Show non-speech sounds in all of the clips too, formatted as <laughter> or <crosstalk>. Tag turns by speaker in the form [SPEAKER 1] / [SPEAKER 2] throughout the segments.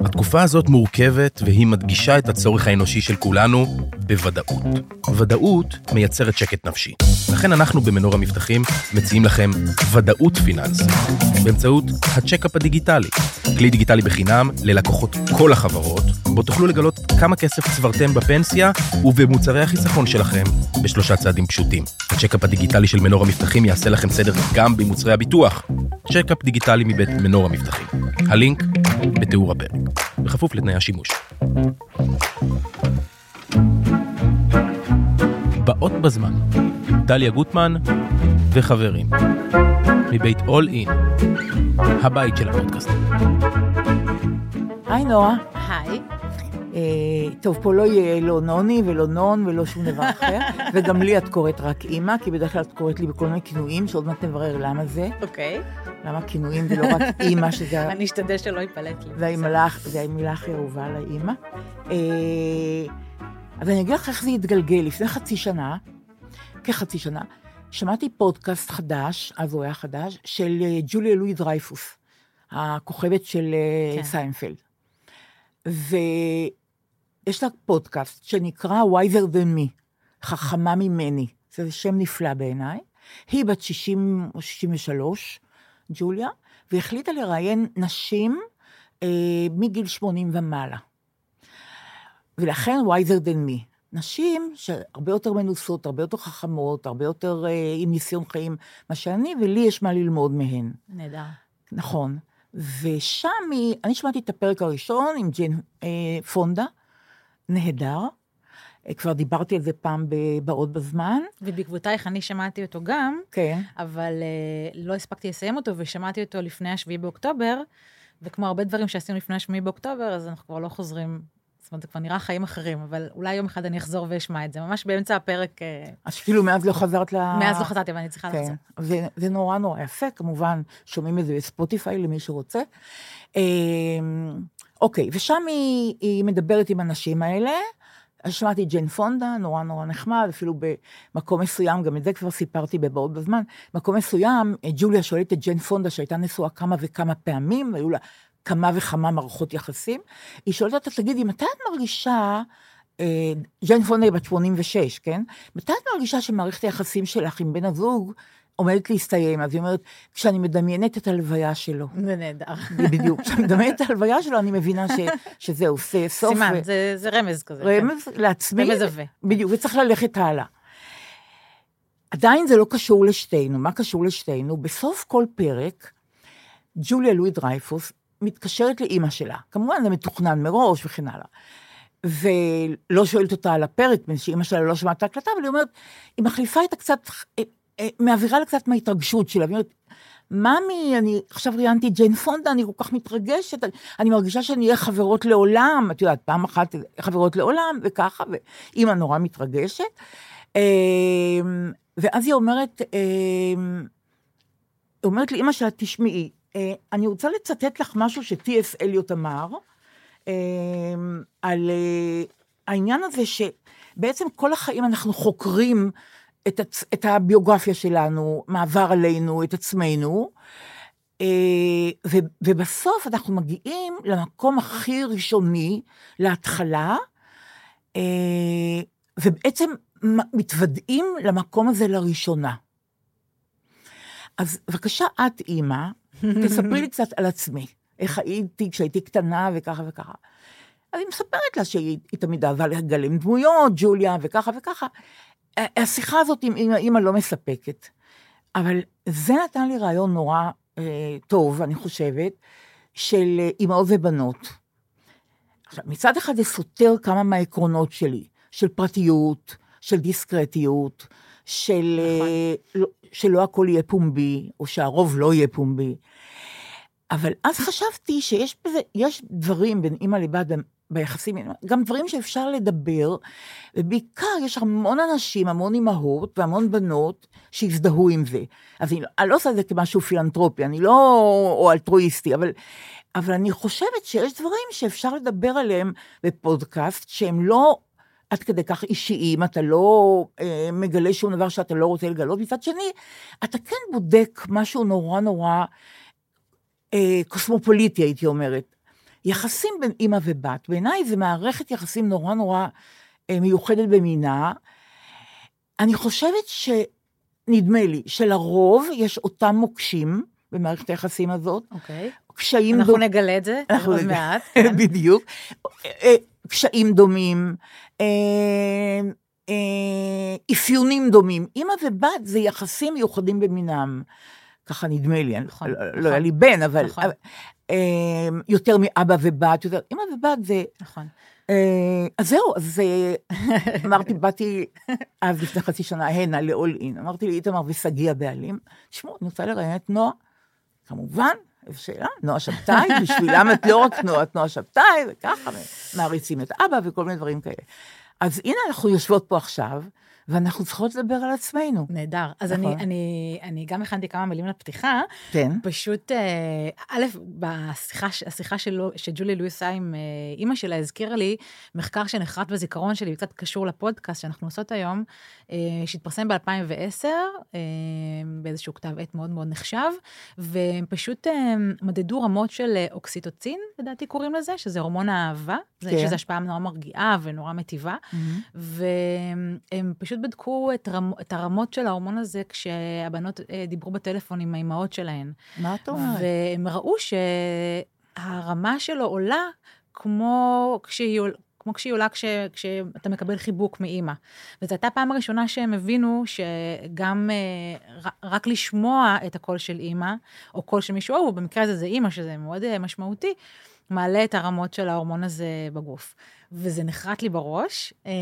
[SPEAKER 1] התקופה הזאת מורכבת והיא מדגישה את הצורך האנושי של כולנו בוודאות. ודאות מייצרת שקט נפשי. לכן אנחנו במנורה מבטחים מציעים לכם ודאות פיננסית באמצעות הצ'קאפ הדיגיטלי, כלי דיגיטלי בחינם ללקוחות כל החברות, בו תוכלו לגלות כמה כסף צברתם בפנסיה ובמוצרי החיסכון שלכם בשלושה צעדים פשוטים. הצ'קאפ הדיגיטלי של מנורה מבטחים יעשה לכם סדר גם במוצרי הביטוח. צ'קאפ דיגיטלי מבית מנורה מבטחים. הלינק בתיאור הפרק, בכפוף לתנאי השימוש. באות בזמן, דליה גוטמן וחברים, מבית All In, הבית של הפודקאסט.
[SPEAKER 2] היי נועה.
[SPEAKER 3] היי.
[SPEAKER 2] אה, טוב, פה לא יהיה לא נוני ולא נון ולא שום דבר אחר, <laughs> וגם לי את קוראת רק אימא, כי בדרך כלל את קוראת לי בכל מיני כינויים, שעוד מעט נברר למה זה.
[SPEAKER 3] אוקיי.
[SPEAKER 2] למה כינויים ולא רק אימא, <laughs> שזה...
[SPEAKER 3] אני אשתדל שלא ייפלט לי.
[SPEAKER 2] זה המילה הכי אהובה על האימא. אה, אז אני אגיד לך איך זה התגלגל. לפני חצי שנה, כחצי שנה, שמעתי פודקאסט חדש, אז הוא היה חדש, של אה, ג'וליה לואי דרייפוס, הכוכבת של
[SPEAKER 3] כן.
[SPEAKER 2] סיינפלד. ויש לה פודקאסט שנקרא Wiser Than Me, חכמה ממני. זה שם נפלא בעיניי. היא בת 60 או 63, ג'וליה, והחליטה לראיין נשים אה, מגיל 80 ומעלה. ולכן wiser than me. נשים שהרבה יותר מנוסות, הרבה יותר חכמות, הרבה יותר אה, עם ניסיון חיים מה שאני, ולי יש מה ללמוד מהן.
[SPEAKER 3] נהדר.
[SPEAKER 2] נכון. ושם היא, אני שמעתי את הפרק הראשון עם ג'ין אה, פונדה, נהדר. אה, כבר דיברתי על זה פעם בבאות בזמן.
[SPEAKER 3] ובעקבותייך אני שמעתי אותו גם,
[SPEAKER 2] כן.
[SPEAKER 3] אבל uh, לא הספקתי לסיים אותו, ושמעתי אותו לפני השביעי באוקטובר, וכמו הרבה דברים שעשינו לפני השביעי באוקטובר, אז אנחנו כבר לא חוזרים, זאת אומרת, זה כבר נראה חיים אחרים, אבל אולי יום אחד אני אחזור ואשמע את זה, ממש באמצע הפרק, uh,
[SPEAKER 2] אז כאילו מאז לא חזרת ל...
[SPEAKER 3] מאז לא חזרתי, אבל אני צריכה
[SPEAKER 2] כן,
[SPEAKER 3] לחזור.
[SPEAKER 2] זה, זה נורא נורא יפה, כמובן, שומעים את זה בספוטיפיי למי שרוצה. אוקיי, ושם היא, היא מדברת עם הנשים האלה. אז שמעתי ג'ן פונדה, נורא נורא נחמד, אפילו במקום מסוים, גם את זה כבר סיפרתי בבעות בזמן, מקום מסוים, ג'וליה שואלת את ג'ן פונדה, שהייתה נשואה כמה וכמה פעמים, והיו לה כמה וכמה מערכות יחסים, היא שואלת אותה, תגידי, מתי את מרגישה, אה, ג'ן פונדה היא בת 86, כן? מתי את מרגישה שמערכת היחסים שלך עם בן הזוג עומדת להסתיים? אז היא אומרת, כשאני מדמיינת את הלוויה שלו.
[SPEAKER 3] זה נהדר.
[SPEAKER 2] בדיוק, כשאני מדמיינת את הלוויה שלו, אני מבינה ש, שזהו, זה סוף.
[SPEAKER 3] סימן,
[SPEAKER 2] ו-
[SPEAKER 3] זה, זה רמז כזה.
[SPEAKER 2] רמז לעצמי.
[SPEAKER 3] רמז עבה.
[SPEAKER 2] בדיוק, וצריך ללכת הלאה. עדיין זה לא קשור לשתינו. מה קשור לשתינו? בסוף כל פרק, ג'וליה לואי דרייפוס מתקשרת לאימא שלה. כמובן, זה מתוכנן מראש וכן הלאה. ולא שואלת אותה על הפרק, מפני שאימא שלה לא שמעה את ההקלטה, אבל היא אומרת, היא מחליפה אה, אה, מעבירה לה קצת מההתרגשות שלה, והיא אומרת, ממי, אני עכשיו ראיינתי את ג'יין פונדה, אני כל כך מתרגשת, אני, אני מרגישה שאני אהיה חברות לעולם, את יודעת, פעם אחת חברות לעולם, וככה, ואימא נורא מתרגשת. אה, ואז היא אומרת, אה, היא אומרת לאימא שלה, תשמעי, אה, אני רוצה לצטט לך משהו שטי.אס. אליוט אמר, אה, על אה, העניין הזה שבעצם כל החיים אנחנו חוקרים את, הצ... את הביוגרפיה שלנו, מה עבר עלינו, את עצמנו, אה, ו... ובסוף אנחנו מגיעים למקום הכי ראשוני, להתחלה, אה, ובעצם מתוודעים למקום הזה לראשונה. אז בבקשה, את אימא, תספרי לי קצת על עצמי, איך הייתי כשהייתי קטנה וככה וככה. אז היא מספרת לה שהיא היא תמיד אהבה לגלם דמויות, ג'וליה, וככה וככה. השיחה הזאת עם אמא לא מספקת. אבל זה נתן לי רעיון נורא אה, טוב, אני חושבת, של אה, אימהות ובנות. עכשיו, מצד אחד זה סותר כמה מהעקרונות שלי, של פרטיות, של דיסקרטיות, של
[SPEAKER 3] נכון.
[SPEAKER 2] אה, לא, שלא הכל יהיה פומבי, או שהרוב לא יהיה פומבי. אבל אז חשבתי שיש בזה, דברים בין אימא לבת ביחסים, גם דברים שאפשר לדבר, ובעיקר יש המון אנשים, המון אימהות והמון בנות שהזדהו עם זה. אז אני, אני לא עושה את זה כמשהו פילנטרופי, אני לא, או אלטרואיסטי, אבל, אבל אני חושבת שיש דברים שאפשר לדבר עליהם בפודקאסט, שהם לא עד כדי כך אישיים, אתה לא אה, מגלה שום דבר שאתה לא רוצה לגלות, מצד שני, אתה כן בודק משהו נורא נורא אה, קוסמופוליטי, הייתי אומרת. יחסים בין אימא ובת, בעיניי זה מערכת יחסים נורא נורא אה, מיוחדת במינה. אני חושבת ש... נדמה לי שלרוב יש אותם מוקשים במערכת היחסים הזאת.
[SPEAKER 3] אוקיי.
[SPEAKER 2] קשיים
[SPEAKER 3] אנחנו
[SPEAKER 2] דומים.
[SPEAKER 3] נגלה את זה
[SPEAKER 2] אנחנו
[SPEAKER 3] עוד. מעט. <laughs> כן.
[SPEAKER 2] בדיוק. אה, קשיים דומים, אה, אה, אפיונים דומים. אימא ובת זה יחסים מיוחדים במינם. ככה נדמה לי,
[SPEAKER 3] נכון,
[SPEAKER 2] לא-
[SPEAKER 3] נכון.
[SPEAKER 2] לא היה לי בן, אבל
[SPEAKER 3] נכון.
[SPEAKER 2] אה, יותר מאבא ובת, יותר, אימא ובת זה,
[SPEAKER 3] נכון.
[SPEAKER 2] אה, אז זהו, אז אה, <laughs> אמרתי, באתי אז לפני חצי שנה הנה ל-all in, אמרתי לאיתמר ושגיא הבעלים, תשמעו, אני רוצה לראיין את נועה, כמובן, שאלה, נועה שבתאי, <laughs> בשבילם את לא רק נועה, את נועה שבתאי, וככה, מעריצים את אבא וכל מיני דברים כאלה. אז הנה אנחנו יושבות פה עכשיו, ואנחנו צריכות לדבר על עצמנו.
[SPEAKER 3] נהדר. אז
[SPEAKER 2] נכון.
[SPEAKER 3] אני, אני, אני גם הכנתי כמה מילים לפתיחה.
[SPEAKER 2] כן,
[SPEAKER 3] פשוט, אה, א', בשיחה, השיחה שלו, שג'ולי לואיס עשה עם אה, אימא שלה, הזכירה לי מחקר שנחרט בזיכרון שלי, קצת קשור לפודקאסט שאנחנו עושות היום, אה, שהתפרסם ב-2010, אה, באיזשהו כתב עת מאוד מאוד נחשב, והם פשוט מדדו רמות של אוקסיטוצין, לדעתי קוראים לזה, שזה הורמון האהבה,
[SPEAKER 2] כן.
[SPEAKER 3] שזו השפעה נורא מרגיעה ונורא מטיבה. והם פשוט בדקו את, רמ, את הרמות של ההורמון הזה כשהבנות אה, דיברו בטלפון עם האימהות שלהן.
[SPEAKER 2] מה את אומרת?
[SPEAKER 3] והם ראו שהרמה שלו עולה כמו כשהיא, עול- כמו כשהיא עולה כש, כשאתה מקבל חיבוק מאימא. וזו הייתה הפעם הראשונה שהם הבינו שגם אה, רק לשמוע את הקול של אימא, או קול של מישהו, או במקרה הזה זה אימא, שזה מאוד אה, משמעותי, מעלה את הרמות של ההורמון הזה בגוף. וזה נחרט לי בראש. אמ,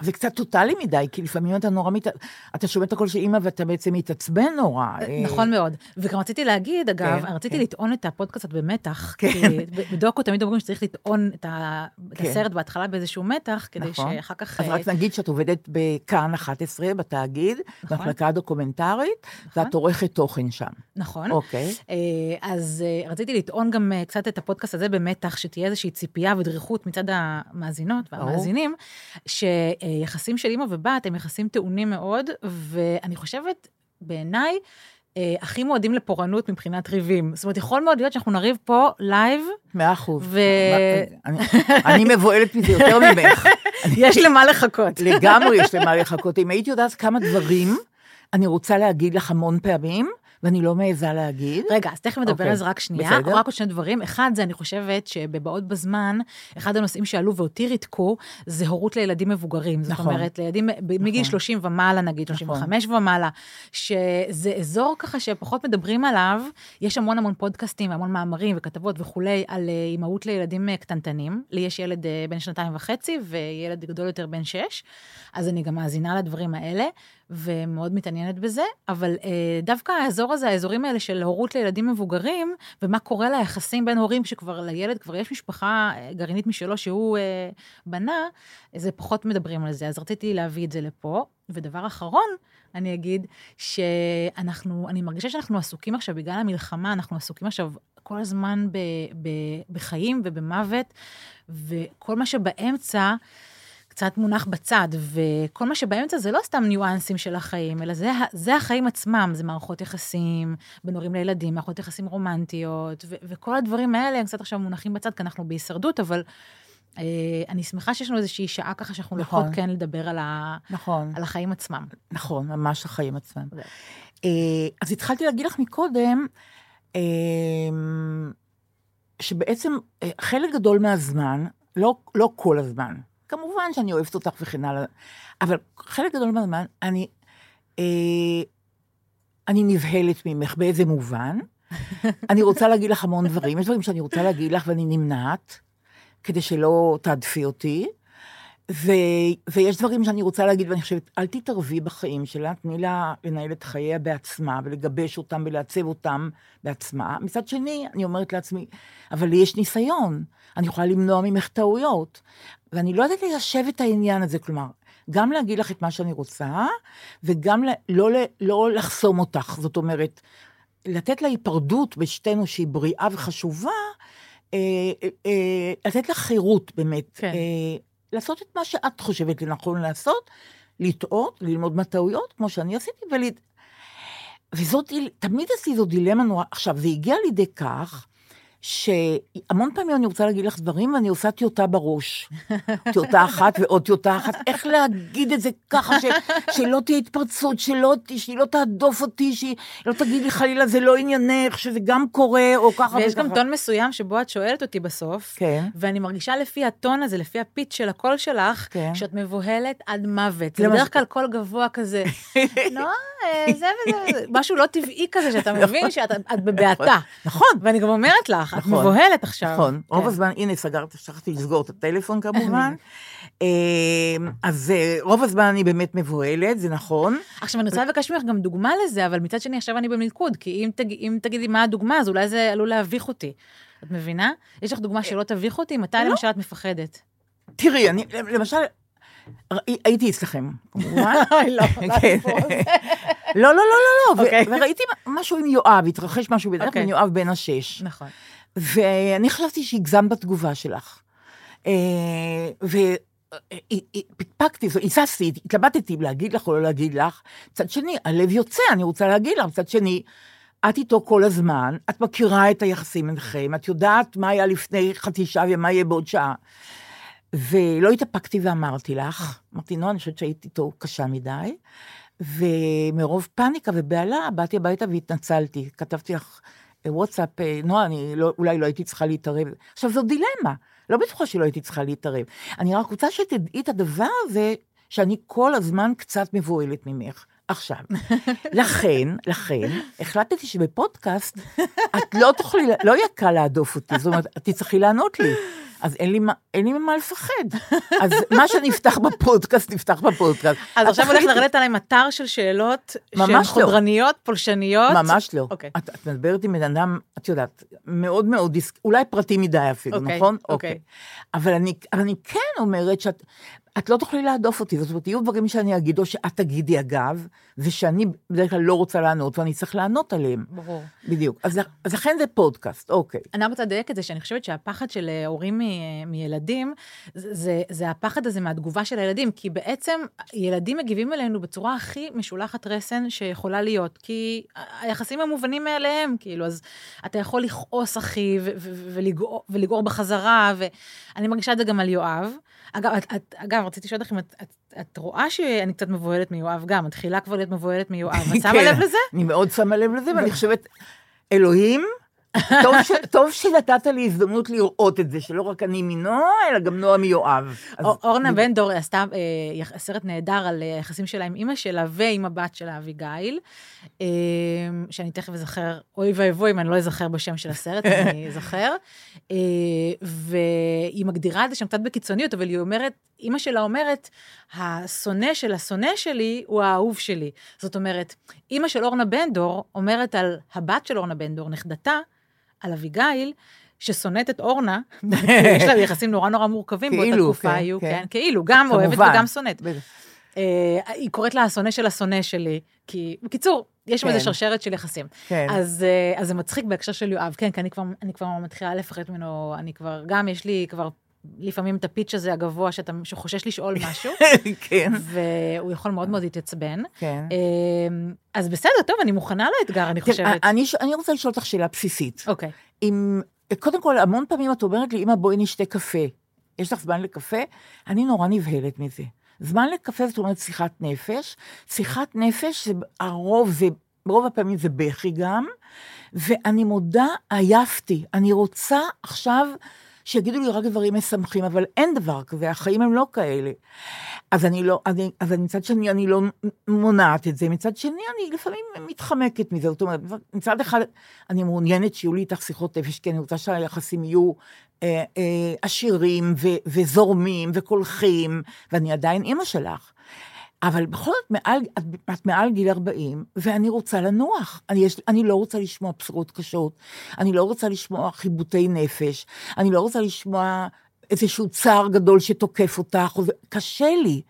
[SPEAKER 2] זה קצת טוטאלי מדי, כי לפעמים אתה נורא מת... אתה שומע את הקול של אימא ואתה בעצם מתעצבן נורא. אה,
[SPEAKER 3] נכון מאוד. וגם רציתי להגיד, אגב,
[SPEAKER 2] כן,
[SPEAKER 3] רציתי
[SPEAKER 2] כן.
[SPEAKER 3] לטעון את הפודקאסט במתח.
[SPEAKER 2] כן.
[SPEAKER 3] כי בדוקו תמיד אומרים שצריך לטעון את ה- את
[SPEAKER 2] כן.
[SPEAKER 3] הסרט בהתחלה באיזשהו מתח, כדי
[SPEAKER 2] נכון.
[SPEAKER 3] שאחר כך...
[SPEAKER 2] אז
[SPEAKER 3] אה,
[SPEAKER 2] רק נגיד שאת עובדת בכאן 11, בתאגיד,
[SPEAKER 3] נכון.
[SPEAKER 2] במחלקה הדוקומנטרית,
[SPEAKER 3] נכון.
[SPEAKER 2] ואת עורכת תוכן שם.
[SPEAKER 3] נכון.
[SPEAKER 2] אוקיי.
[SPEAKER 3] אה, אז רציתי לטעון גם קצת את הפודקאסט הזה במתח, שתהיה איזושהי ציפייה ודריכות מצד המאזינות והמאזינים, שיחסים של אימא ובת הם יחסים טעונים מאוד, ואני חושבת, בעיניי, אה, הכי מועדים לפורענות מבחינת ריבים. זאת אומרת, יכול מאוד להיות שאנחנו נריב פה לייב,
[SPEAKER 2] מאה אחוז.
[SPEAKER 3] ו-
[SPEAKER 2] אני- אני מבוהלת מזה יותר ממך. <laughs>
[SPEAKER 3] יש למה לחכות.
[SPEAKER 2] לגמרי יש למה לחכות. אם הייתי יודעת כמה דברים אני רוצה להגיד לך המון פעמים, ואני לא מעיזה להגיד.
[SPEAKER 3] רגע, אז תכף נדבר
[SPEAKER 2] אוקיי,
[SPEAKER 3] על זה רק שנייה.
[SPEAKER 2] בסדר.
[SPEAKER 3] רק עוד שני דברים. אחד, זה אני חושבת שבבאות בזמן, אחד הנושאים שעלו ואותי ריתקו, זה הורות לילדים מבוגרים. זאת
[SPEAKER 2] נכון.
[SPEAKER 3] אומרת, לילדים ב- מגיל 30 ומעלה, נגיד,
[SPEAKER 2] נכון.
[SPEAKER 3] 35 ומעלה, שזה אזור ככה שפחות מדברים עליו. יש המון המון פודקאסטים והמון מאמרים וכתבות וכולי על אה, אימהות לילדים אה, קטנטנים. לי יש ילד אה, בן שנתיים וחצי וילד גדול יותר בן שש, אז אני גם מאזינה לדברים האלה. ומאוד מתעניינת בזה, אבל אה, דווקא האזור הזה, האזורים האלה של הורות לילדים מבוגרים, ומה קורה ליחסים בין הורים, שכבר לילד כבר יש משפחה אה, גרעינית משלו שהוא אה, בנה, זה פחות מדברים על זה. אז רציתי להביא את זה לפה. ודבר אחרון, אני אגיד, שאנחנו, אני מרגישה שאנחנו עסוקים עכשיו, בגלל המלחמה, אנחנו עסוקים עכשיו כל הזמן ב, ב, בחיים ובמוות, וכל מה שבאמצע, קצת מונח בצד, וכל מה שבאמצע זה לא סתם ניואנסים של החיים, אלא זה, זה החיים עצמם, זה מערכות יחסים בין הורים לילדים, מערכות יחסים רומנטיות, ו- וכל הדברים האלה הם קצת עכשיו מונחים בצד, כי אנחנו בהישרדות, אבל אה, אני שמחה שיש לנו איזושהי שעה ככה שאנחנו
[SPEAKER 2] נכון.
[SPEAKER 3] יכולות כן לדבר על, ה-
[SPEAKER 2] נכון,
[SPEAKER 3] על החיים עצמם.
[SPEAKER 2] נכון, ממש החיים עצמם.
[SPEAKER 3] זה.
[SPEAKER 2] אה, אז התחלתי להגיד לך מקודם, אה, שבעצם אה, חלק גדול מהזמן, לא, לא כל הזמן, כמובן שאני אוהבת אותך וכן הלאה, אבל חלק גדול מהזמן, אני, אה, אני נבהלת ממך באיזה מובן. <laughs> אני רוצה להגיד לך המון דברים, יש דברים שאני רוצה להגיד לך ואני נמנעת, כדי שלא תעדפי אותי. ו, ויש דברים שאני רוצה להגיד, ואני חושבת, אל תתערבי בחיים שלה, תני לה לנהל את חייה בעצמה, ולגבש אותם ולעצב אותם בעצמה. מצד שני, אני אומרת לעצמי, אבל לי יש ניסיון, אני יכולה למנוע ממך טעויות. ואני לא יודעת ליישב את העניין הזה, כלומר, גם להגיד לך את מה שאני רוצה, וגם לא, ל- לא לחסום אותך. זאת אומרת, לתת לה היפרדות בשתינו שהיא בריאה וחשובה, אה, אה, אה, לתת לה חירות באמת.
[SPEAKER 3] כן.
[SPEAKER 2] אה, לעשות את מה שאת חושבת לנכון לעשות, לטעות, ללמוד מהטעויות, כמו שאני עשיתי, ול... וזאת, תמיד עשיתי זו דילמה נורא, עכשיו, זה הגיע לידי כך, שהמון פעמים אני רוצה להגיד לך דברים, ואני עושה טיוטה בראש. טיוטה אחת ועוד טיוטה אחת, איך להגיד את זה ככה, ש, שלא תהיה התפרצות, שלא, שהיא לא תהדוף אותי, שהיא לא תגיד לי חלילה, זה לא עניינך, שזה גם קורה, או ככה
[SPEAKER 3] ויש וככה. גם טון מסוים שבו את שואלת אותי בסוף,
[SPEAKER 2] כן.
[SPEAKER 3] ואני מרגישה לפי הטון הזה, לפי הפיץ של הקול שלך, כן. שאת מבוהלת עד מוות. זה בדרך כלל קול גבוה כזה, <laughs> אה, זה וזה, משהו לא טבעי כזה, שאתה מבין שאת בבעתה.
[SPEAKER 2] נכון.
[SPEAKER 3] ואני גם אומרת לך, לך, את נכון, מבוהלת עכשיו.
[SPEAKER 2] נכון, רוב כן. הזמן, הנה, סגרתי, שכחתי לסגור את הטלפון כמובן. <laughs> אמ, אז אה, רוב הזמן אני באמת מבוהלת, זה נכון.
[SPEAKER 3] עכשיו, אני רוצה לבקש ממך גם דוגמה לזה, אבל מצד שני, עכשיו אני במלכוד, כי אם, תג, אם תגידי מה הדוגמה, אז אולי זה עלול להביך אותי. את מבינה? יש לך דוגמה שלא תביך אותי? מתי לא. למשל את מפחדת?
[SPEAKER 2] תראי, אני, למשל, הייתי אצלכם, כמובן. <laughs>
[SPEAKER 3] לא, <laughs> כן.
[SPEAKER 2] לא, לא, לא, לא, לא, אוקיי. וראיתי משהו עם יואב, התרחש משהו בדרך כלל עם אוקיי. יואב בן השש.
[SPEAKER 3] נכון.
[SPEAKER 2] ואני חשבתי שהגזמת בתגובה שלך. אה, ופקפקתי, היססתי, התלבטתי אם להגיד לך או לא להגיד לך. מצד שני, הלב יוצא, אני רוצה להגיד לך. מצד שני, את איתו כל הזמן, את מכירה את היחסים ביניכם, את יודעת מה היה לפני חצי שעה ומה יהיה בעוד שעה. ולא התאפקתי ואמרתי לך, אמרתי, נו, אני חושבת שהייתי איתו קשה מדי, ומרוב פאניקה ובהלה באתי הביתה והתנצלתי. כתבתי לך וואטסאפ, אה, נועה, אני לא, אולי לא הייתי צריכה להתערב. עכשיו, זו דילמה, לא בטוחה שלא הייתי צריכה להתערב. אני רק רוצה שתדעי את הדבר הזה, שאני כל הזמן קצת מבוהלת ממך. עכשיו, <laughs> לכן, לכן, החלטתי שבפודקאסט את לא תוכלי, לא יהיה קל להדוף אותי, זאת אומרת, את תצטרכי לענות לי. אז אין לי, אין לי ממה לפחד. אז מה שנפתח בפודקאסט, נפתח בפודקאסט.
[SPEAKER 3] אז עכשיו הולך לרדת עליהם אתר של שאלות שהן לא. חודרניות, פולשניות?
[SPEAKER 2] ממש לא. אוקיי. את, את מדברת עם בן אדם, את יודעת, מאוד מאוד אולי פרטי מדי אפילו, אוקיי, נכון?
[SPEAKER 3] אוקיי. אוקיי.
[SPEAKER 2] אבל אני, אבל אני כן אומרת שאת, את לא תוכלי להדוף אותי, זאת אומרת, יהיו דברים שאני אגיד, או שאת תגידי אגב, ושאני בדרך כלל לא רוצה לענות, ואני צריך לענות עליהם.
[SPEAKER 3] ברור.
[SPEAKER 2] בדיוק. אז, אז לכן זה פודקאסט, אוקיי.
[SPEAKER 3] אני רוצה לדייק את זה, שאני חושבת שהפחד של אה, הורים מ- מילדים, זה, זה, זה הפחד הזה מהתגובה של הילדים, כי בעצם ילדים מגיבים אלינו בצורה הכי משולחת רסן שיכולה להיות, כי היחסים הם מובנים מאליהם, כאילו, אז אתה יכול לכעוס, אחי, ולגעור בחזרה, ואני מרגישה את זה גם על יואב. אגב, את, את, אגב, רציתי לשאול אותך אם את, את, את רואה שאני קצת מבוהלת מיואב גם, מתחילה כבר להיות מבוהלת מיואב, את שמה
[SPEAKER 2] כן,
[SPEAKER 3] לב לזה?
[SPEAKER 2] אני מאוד שמה לב לזה, ואני חושבת, אלוהים, טוב, ש, טוב שנתת לי הזדמנות לראות את זה, שלא רק אני מנועה, אלא גם נועה מיואב.
[SPEAKER 3] אורנה בן דור עשתה אה, סרט נהדר על אה, היחסים שלה עם אימא שלה ועם הבת שלה, אביגיל, אה, שאני תכף אזכר, אוי ואבוי אם אני לא אזכר בשם של הסרט, <laughs> אני אזכר. אה, והיא מגדירה את זה שם קצת בקיצוניות, אבל היא אומרת, אימא שלה אומרת, השונא של השונא שלי הוא האהוב שלי. זאת אומרת, אימא של אורנה בן דור אומרת על הבת של אורנה בן דור, נכדתה, על אביגיל, ששונאת את אורנה, <laughs> יש לה יחסים נורא נורא מורכבים באותה תקופה כן, היו, כן, כן כאילו, גם אוהבת וגם שונאת. אה, היא קוראת לה השונא של השונא שלי, כי, בקיצור, יש שם איזו כן. שרשרת של יחסים.
[SPEAKER 2] כן.
[SPEAKER 3] אז, אה, אז זה מצחיק בהקשר של יואב, כן, כי אני כבר מתחילה לפחד ממנו, אני כבר, גם יש לי כבר לפעמים את הפיץ' הזה הגבוה, שאתה, שחושש לשאול משהו. <laughs>
[SPEAKER 2] כן.
[SPEAKER 3] והוא יכול מאוד מאוד להתעצבן.
[SPEAKER 2] כן.
[SPEAKER 3] אמ, אז בסדר, טוב, אני מוכנה לאתגר, אני חושבת.
[SPEAKER 2] אני, אני רוצה לשאול אותך שאלה בסיסית.
[SPEAKER 3] אוקיי.
[SPEAKER 2] אם, קודם כל, המון פעמים את אומרת לי, אמא, בואי נשתה קפה. יש לך זמן לקפה? אני נורא נבהלת מזה. זמן לקפה זאת אומרת שיחת נפש. שיחת נפש, הרוב זה, ברוב הפעמים זה בכי גם, ואני מודה, עייפתי. אני רוצה עכשיו... שיגידו לי רק דברים משמחים, אבל אין דבר כזה, החיים הם לא כאלה. אז אני לא, אני, אז מצד שני אני לא מונעת את זה, מצד שני אני לפעמים מתחמקת מזה, זאת אומרת, מצד אחד אני מעוניינת שיהיו לי איתך שיחות נפש, כי אני רוצה שהיחסים יהיו אה, אה, עשירים ו, וזורמים וקולחים, ואני עדיין אימא שלך. אבל בכל זאת, מעל, את, את מעל גיל 40, ואני רוצה לנוח. אני, יש, אני לא רוצה לשמוע בשורות קשות, אני לא רוצה לשמוע חיבוטי נפש, אני לא רוצה לשמוע איזשהו צער גדול שתוקף אותך, או, קשה לי.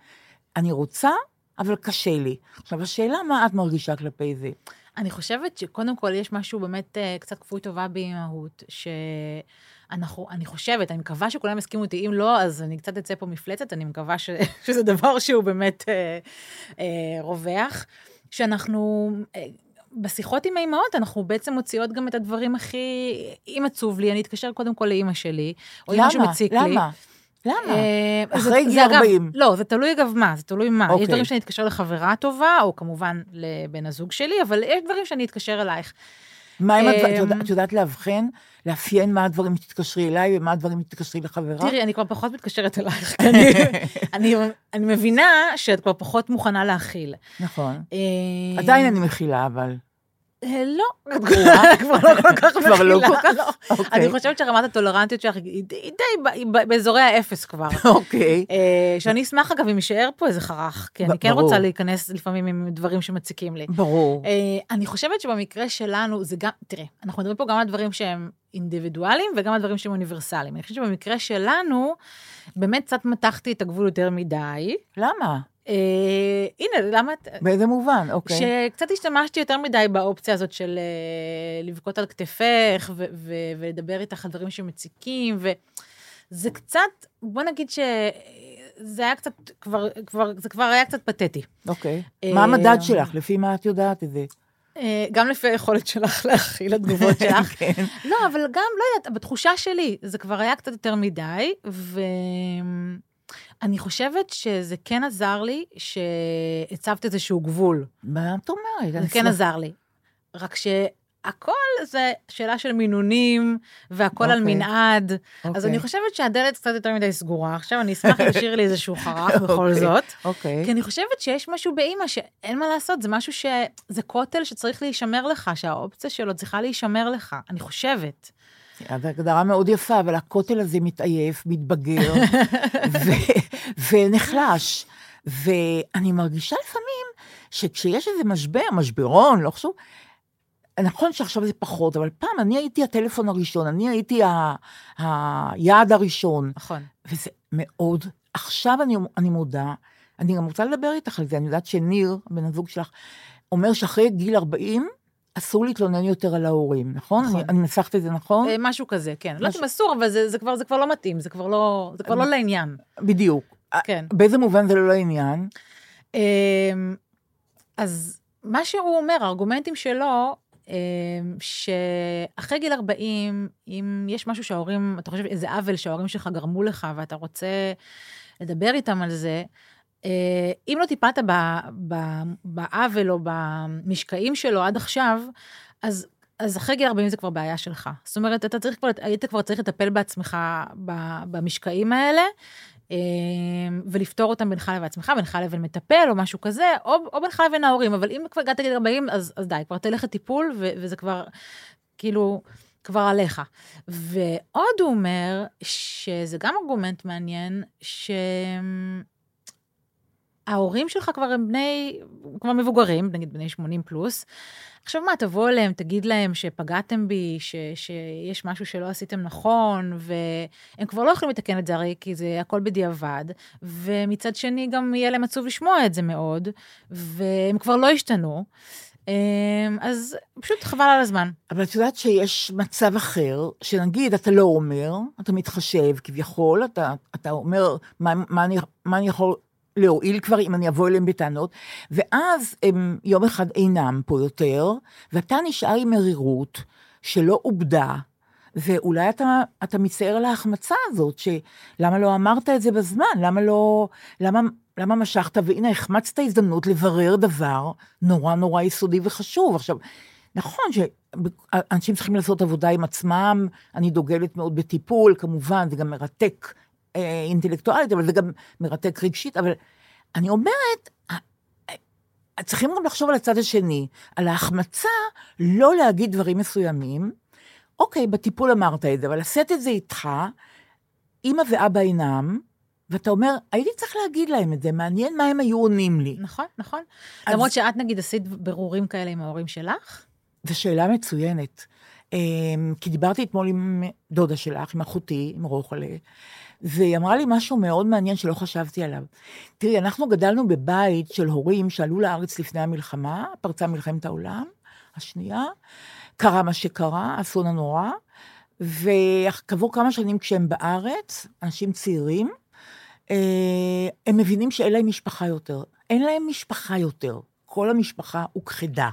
[SPEAKER 2] אני רוצה, אבל קשה לי. עכשיו, השאלה, מה את מרגישה כלפי זה?
[SPEAKER 3] אני חושבת שקודם כל יש משהו באמת uh, קצת כפוי טובה באימהות, ש... אנחנו, אני חושבת, אני מקווה שכולם יסכימו אותי, אם לא, אז אני קצת אצא פה מפלצת, אני מקווה ש, <laughs> שזה דבר שהוא באמת אה, אה, רווח, שאנחנו... אה, בשיחות עם האימהות אנחנו בעצם מוציאות גם את הדברים הכי... אם עצוב לי, אני אתקשר קודם כל לאימא שלי, או אם משהו מציק לי.
[SPEAKER 2] למה? למה?
[SPEAKER 3] אה,
[SPEAKER 2] אחרי גיל
[SPEAKER 3] זה אגב-
[SPEAKER 2] 40.
[SPEAKER 3] לא, זה תלוי אגב מה, זה תלוי מה. יש
[SPEAKER 2] אוקיי.
[SPEAKER 3] דברים שאני אתקשר לחברה טובה, או כמובן לבן הזוג שלי, אבל יש דברים שאני אתקשר אלייך.
[SPEAKER 2] מה עם הדברים, את
[SPEAKER 3] אמ,
[SPEAKER 2] יודעת- את יודעת לאבחן, לאפיין מה הדברים שתתקשרי אליי ומה הדברים שתתקשרי לחברה?
[SPEAKER 3] תראי, אני כבר פחות מתקשרת אלייך, <laughs> אני- מבינה שאת כבר פחות מוכנה להכיל.
[SPEAKER 2] נכון.
[SPEAKER 3] אה,
[SPEAKER 2] עדיין אני מכילה, אבל...
[SPEAKER 3] אה, לא, את <laughs> כבר לא כל כך מכילה.
[SPEAKER 2] לא כך?
[SPEAKER 3] לא.
[SPEAKER 2] אוקיי.
[SPEAKER 3] אני חושבת שרמת הטולרנטיות שלך היא די באזורי האפס כבר. <laughs>
[SPEAKER 2] אוקיי.
[SPEAKER 3] אה, שאני אשמח אגב אם יישאר פה איזה חרך, כי אני כן. רוצה להיכנס לפעמים עם דברים שמציקים לי.
[SPEAKER 2] ברור.
[SPEAKER 3] אה, אני חושבת שבמקרה שלנו זה גם, תראה, אנחנו מדברים פה גם על דברים שהם אינדיבידואליים וגם על דברים שהם אוניברסליים. אני חושבת שבמקרה שלנו, באמת קצת מתחתי את הגבול יותר מדי.
[SPEAKER 2] למה?
[SPEAKER 3] אה, הנה, למה את...
[SPEAKER 2] באיזה מובן? אוקיי.
[SPEAKER 3] שקצת השתמשתי יותר מדי באופציה הזאת של אה, לבכות על כתפך ו- ו- ולדבר איתך על דברים שמציקים, וזה קצת, בוא נגיד שזה היה קצת, כבר, כבר, זה כבר היה קצת פתטי.
[SPEAKER 2] אוקיי.
[SPEAKER 3] אה,
[SPEAKER 2] מה המדד שלך? לפי מה את יודעת את זה?
[SPEAKER 3] גם לפי היכולת שלך <laughs> להכיל את התגובות <laughs> שלך.
[SPEAKER 2] כן.
[SPEAKER 3] לא, אבל גם, לא יודעת, בתחושה שלי, זה כבר היה קצת יותר מדי, ואני חושבת שזה כן עזר לי שהצבת איזשהו גבול.
[SPEAKER 2] מה את אומרת?
[SPEAKER 3] זה
[SPEAKER 2] אני
[SPEAKER 3] כן עזר לי. רק שהכל זה שאלה של מינונים, והכל על
[SPEAKER 2] אוקיי.
[SPEAKER 3] מנעד. אז
[SPEAKER 2] אוקיי.
[SPEAKER 3] אני חושבת שהדלת קצת יותר מדי סגורה. עכשיו אני אשמח אם תשאיר לי איזשהו חרך בכל
[SPEAKER 2] אוקיי.
[SPEAKER 3] זאת.
[SPEAKER 2] אוקיי.
[SPEAKER 3] כי אני חושבת שיש משהו באימא שאין מה לעשות, זה משהו ש... זה כותל שצריך להישמר לך, שהאופציה שלו צריכה להישמר לך, אני חושבת.
[SPEAKER 2] זו הגדרה מאוד יפה, אבל הכותל הזה מתעייף, מתבגר, <laughs> ו- ונחלש. ואני מרגישה לפעמים שכשיש איזה משבר, משברון, לא חשוב, נכון שעכשיו זה פחות, אבל פעם אני הייתי הטלפון הראשון, אני הייתי ה- היעד הראשון,
[SPEAKER 3] נכון.
[SPEAKER 2] וזה מאוד, עכשיו אני, אני מודה, אני גם רוצה לדבר איתך על זה, אני יודעת שניר, בן הזוג שלך, אומר שאחרי גיל 40, אסור להתלונן יותר על ההורים, נכון?
[SPEAKER 3] נכון.
[SPEAKER 2] אני, מנסחת את זה נכון?
[SPEAKER 3] אה, משהו כזה, כן. לא יודעת
[SPEAKER 2] משהו-
[SPEAKER 3] אם אסור, אבל זה, זה, כבר, זה כבר לא מתאים, זה כבר לא, זה כבר לא לעניין.
[SPEAKER 2] בדיוק.
[SPEAKER 3] כן.
[SPEAKER 2] באיזה מובן זה לא לעניין?
[SPEAKER 3] אמ, אז מה שהוא אומר, הארגומנטים שלו, אמ, שאחרי גיל 40, אם יש משהו שההורים, אתה חושב איזה עוול שההורים שלך גרמו לך ואתה רוצה לדבר איתם על זה, אה, אם לא טיפלת בעוול או במשקעים שלו עד עכשיו, אז, אז אחרי גיל 40 זה כבר בעיה שלך. זאת אומרת, אתה צריך כבר, היית כבר צריך לטפל בעצמך במשקעים האלה, אה, ולפתור אותם בינך לבין עצמך, בינך לבין מטפל או משהו כזה, או, או בינך לבין ההורים, אבל אם כבר הגעת לגיל 40, אז, אז די, כבר תלך לטיפול, ו, וזה כבר, כאילו, כבר עליך. ועוד הוא אומר, שזה גם ארגומנט מעניין, שההורים שלך כבר הם בני, כבר מבוגרים, נגיד בני 80 פלוס. עכשיו מה, תבוא אליהם, תגיד להם שפגעתם בי, ש, שיש משהו שלא עשיתם נכון, והם כבר לא יכולים לתקן את זה הרי, כי זה הכל בדיעבד, ומצד שני גם יהיה להם עצוב לשמוע את זה מאוד, והם כבר לא השתנו. אמ, אז פשוט חבל על הזמן.
[SPEAKER 2] אבל את יודעת שיש מצב אחר, שנגיד אתה לא אומר, אתה מתחשב כביכול, אתה, אתה אומר מה, מה, אני, מה אני יכול להועיל כבר אם אני אבוא אליהם בטענות, ואז הם יום אחד אינם פה יותר, ואתה נשאר עם מרירות שלא עובדה, ואולי אתה, אתה מצטער על ההחמצה הזאת, שלמה לא אמרת את זה בזמן, למה לא, למה, למה משכת, והנה החמצת הזדמנות לברר דבר נורא נורא יסודי וחשוב. עכשיו, נכון שאנשים צריכים לעשות עבודה עם עצמם, אני דוגלת מאוד בטיפול, כמובן, זה גם מרתק אה, אינטלקטואלית, אבל זה גם מרתק רגשית, אבל אני אומרת, צריכים גם לחשוב על הצד השני, על ההחמצה, לא להגיד דברים מסוימים. אוקיי, בטיפול אמרת את זה, אבל לשאת את זה איתך, אימא ואבא אינם, ואתה אומר, הייתי צריך להגיד להם את זה, מעניין מה הם היו עונים לי.
[SPEAKER 3] נכון, נכון.
[SPEAKER 2] אז-
[SPEAKER 3] למרות שאת נגיד עשית ברורים כאלה עם ההורים שלך,
[SPEAKER 2] זו שאלה מצוינת. אמ, כי דיברתי אתמול עם דודה שלך, עם אחותי, עם רוחלה, והיא אמרה לי משהו מאוד מעניין שלא חשבתי עליו. תראי, אנחנו גדלנו בבית של הורים שעלו לארץ לפני המלחמה, פרצה מלחמת העולם השנייה, קרה מה שקרה, האסון הנורא, וכעבור כמה שנים כשהם בארץ, אנשים צעירים, אה, הם מבינים שאין להם משפחה יותר. אין להם משפחה יותר. כל המשפחה הוכחדה.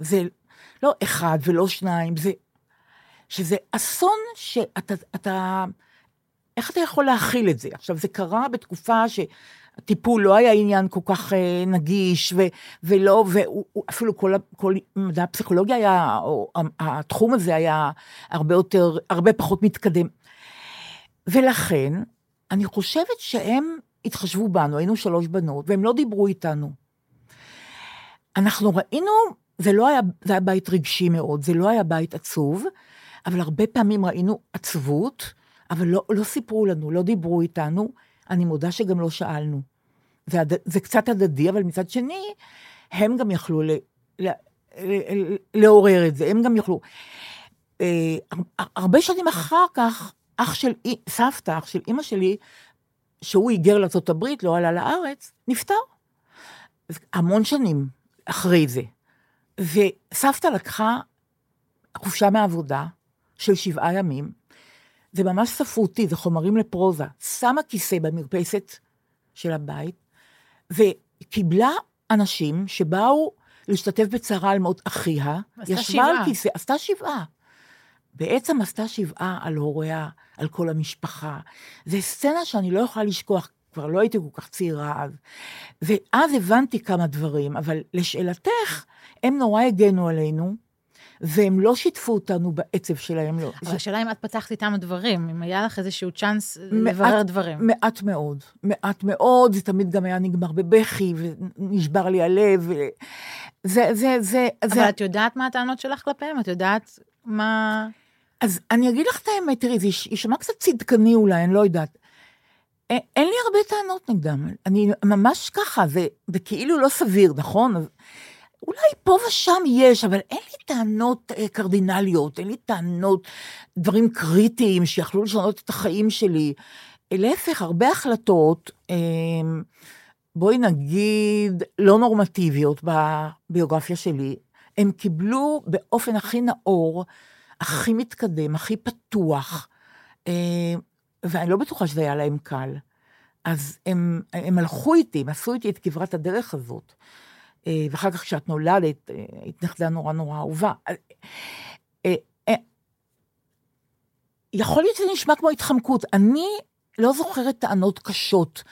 [SPEAKER 2] זה לא אחד ולא שניים, זה... שזה אסון שאתה... אתה, איך אתה יכול להכיל את זה? עכשיו, זה קרה בתקופה שהטיפול לא היה עניין כל כך אה, נגיש, ו, ולא, ואפילו כל, כל מדע הפסיכולוגיה היה, או התחום הזה היה הרבה יותר, הרבה פחות מתקדם. ולכן, אני חושבת שהם התחשבו בנו, היינו שלוש בנות, והם לא דיברו איתנו. אנחנו ראינו, זה לא היה, זה היה בית רגשי מאוד, זה לא היה בית עצוב, אבל הרבה פעמים ראינו עצבות, אבל לא, לא סיפרו לנו, לא דיברו איתנו, אני מודה שגם לא שאלנו. זה, זה קצת הדדי, אבל מצד שני, הם גם יכלו ל, ל, ל, לעורר את זה, הם גם יכלו. אה, הרבה שנים אחר כך, אח של, סבתא, אח של אימא שלי, שהוא היגר לארה"ב, לא עלה לארץ, נפטר. המון שנים אחרי זה. וסבתא לקחה חופשה מעבודה של שבעה ימים, זה ממש ספרותי, זה חומרים לפרוזה. שמה כיסא במרפסת של הבית, וקיבלה אנשים שבאו להשתתף בצרה על מות אחיה,
[SPEAKER 3] ישבה שבעה. על כיסא,
[SPEAKER 2] עשתה שבעה. בעצם עשתה שבעה על הוריה, על כל המשפחה. זו סצנה שאני לא יכולה לשכוח, כבר לא הייתי כל כך צעירה אז. ואז הבנתי כמה דברים, אבל לשאלתך, הם נורא הגנו עלינו, והם לא שיתפו אותנו בעצב שלהם, לא.
[SPEAKER 3] אבל השאלה אם את פתחת איתם דברים, אם היה לך איזשהו צ'אנס לברר דברים.
[SPEAKER 2] מעט מאוד, מעט מאוד, זה תמיד גם היה נגמר בבכי, ונשבר לי הלב. זה, זה, זה...
[SPEAKER 3] אבל
[SPEAKER 2] זה...
[SPEAKER 3] את יודעת מה הטענות שלך כלפיהם? את יודעת מה...
[SPEAKER 2] אז אני אגיד לך את האמת, תראי, זה יישמע קצת צדקני אולי, אני לא יודעת. אין, לי הרבה טענות נגדם, אני ממש ככה, זה, זה כאילו לא סביר, נכון? אולי פה ושם יש, אבל אין לי טענות אה, קרדינליות, אין לי טענות, דברים קריטיים שיכלו לשנות את החיים שלי. להפך, הרבה החלטות, אה, בואי נגיד, לא נורמטיביות בביוגרפיה שלי, הם קיבלו באופן הכי נאור, הכי מתקדם, הכי פתוח, אה, ואני לא בטוחה שזה היה להם קל. אז הם, הם הלכו איתי, הם עשו איתי את כברת הדרך הזאת. אה, ואחר כך כשאת נולדת, אה, היית נכדה נורא נורא אהובה. יכול להיות שזה נשמע כמו התחמקות. אני לא זוכרת טענות קשות.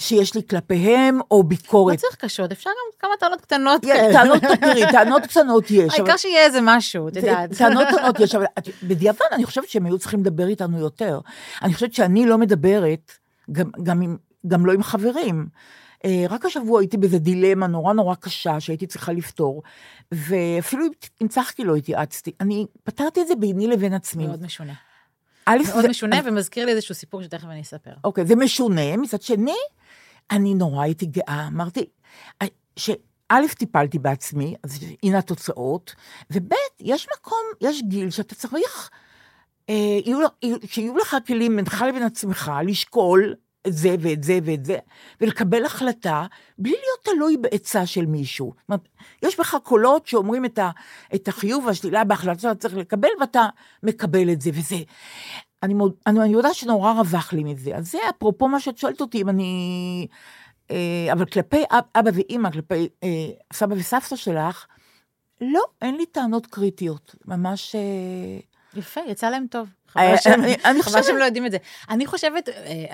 [SPEAKER 2] שיש לי כלפיהם, או ביקורת.
[SPEAKER 3] לא צריך קשות, אפשר גם כמה טענות קטנות כאלה.
[SPEAKER 2] טענות, תראי, טענות קטנות יש.
[SPEAKER 3] העיקר שיהיה איזה משהו, את יודעת.
[SPEAKER 2] טענות קטנות יש, אבל בדיעבד אני חושבת שהם היו צריכים לדבר איתנו יותר. אני חושבת שאני לא מדברת, גם, גם לא עם חברים. אה, רק השבוע הייתי באיזה דילמה נורא נורא קשה שהייתי צריכה לפתור, ואפילו עם צחקי לא התייעצתי. אני פתרתי את זה ביני לבין עצמי.
[SPEAKER 3] מאוד משונה. מאוד משונה, ומזכיר לי איזשהו סיפור שתכף אני אספר.
[SPEAKER 2] אוקיי, זה משונה. מצד שני, אני נורא הייתי גאה, אמרתי, שא', טיפלתי בעצמי, אז הנה התוצאות, וב', יש מקום, יש גיל שאתה צריך, אה, שיהיו לך כלים בינך לבין עצמך, לשקול את זה ואת זה ואת זה, ולקבל החלטה בלי להיות תלוי בעצה של מישהו. יש בך קולות שאומרים את, ה, את החיוב והשלילה בהחלטה שאתה צריך לקבל, ואתה מקבל את זה וזה. אני, מוד, אני, אני יודעת שנורא רווח לי מזה. אז זה אפרופו מה שאת שואלת אותי, אם אני... אה, אבל כלפי אב, אבא ואימא, כלפי אה, סבא וסבתא שלך, לא, אין לי טענות קריטיות. ממש... אה...
[SPEAKER 3] יפה, יצא להם טוב.
[SPEAKER 2] אה,
[SPEAKER 3] חבל שהם לא יודעים את זה. אני חושבת, אה,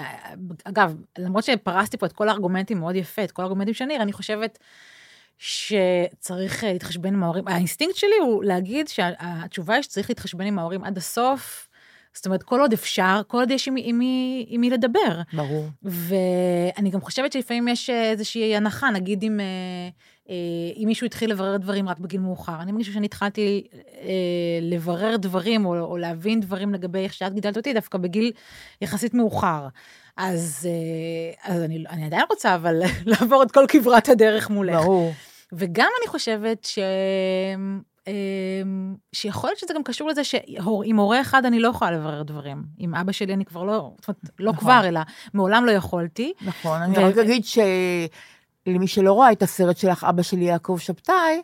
[SPEAKER 3] אגב, למרות שפרסתי פה את כל הארגומנטים מאוד יפה, את כל הארגומנטים של ניר, אני חושבת שצריך אה, להתחשבן עם ההורים. האינסטינקט שלי הוא להגיד שהתשובה היא שצריך להתחשבן עם ההורים עד הסוף. זאת אומרת, כל עוד אפשר, כל עוד יש עם, עם, עם מי לדבר.
[SPEAKER 2] ברור.
[SPEAKER 3] ואני גם חושבת שלפעמים יש איזושהי הנחה, נגיד אם, אה, אה, אם מישהו התחיל לברר דברים רק בגיל מאוחר. אני מרגישה שאני התחלתי אה, לברר דברים, או, או להבין דברים לגבי איך שאת גידלת אותי, דווקא בגיל יחסית מאוחר. אז, אז אני, אני עדיין רוצה, אבל <laughs> לעבור את כל כברת הדרך מולך.
[SPEAKER 2] ברור.
[SPEAKER 3] וגם אני חושבת ש... אמ, שיכול להיות שזה גם קשור לזה שעם הורה אחד אני לא יכולה לברר דברים. עם אבא שלי אני כבר לא, זאת אומרת, לא נכון. כבר, אלא מעולם לא יכולתי.
[SPEAKER 2] נכון, אני רק אגיד שלמי שלא רואה את הסרט שלך, אבא שלי יעקב שבתאי,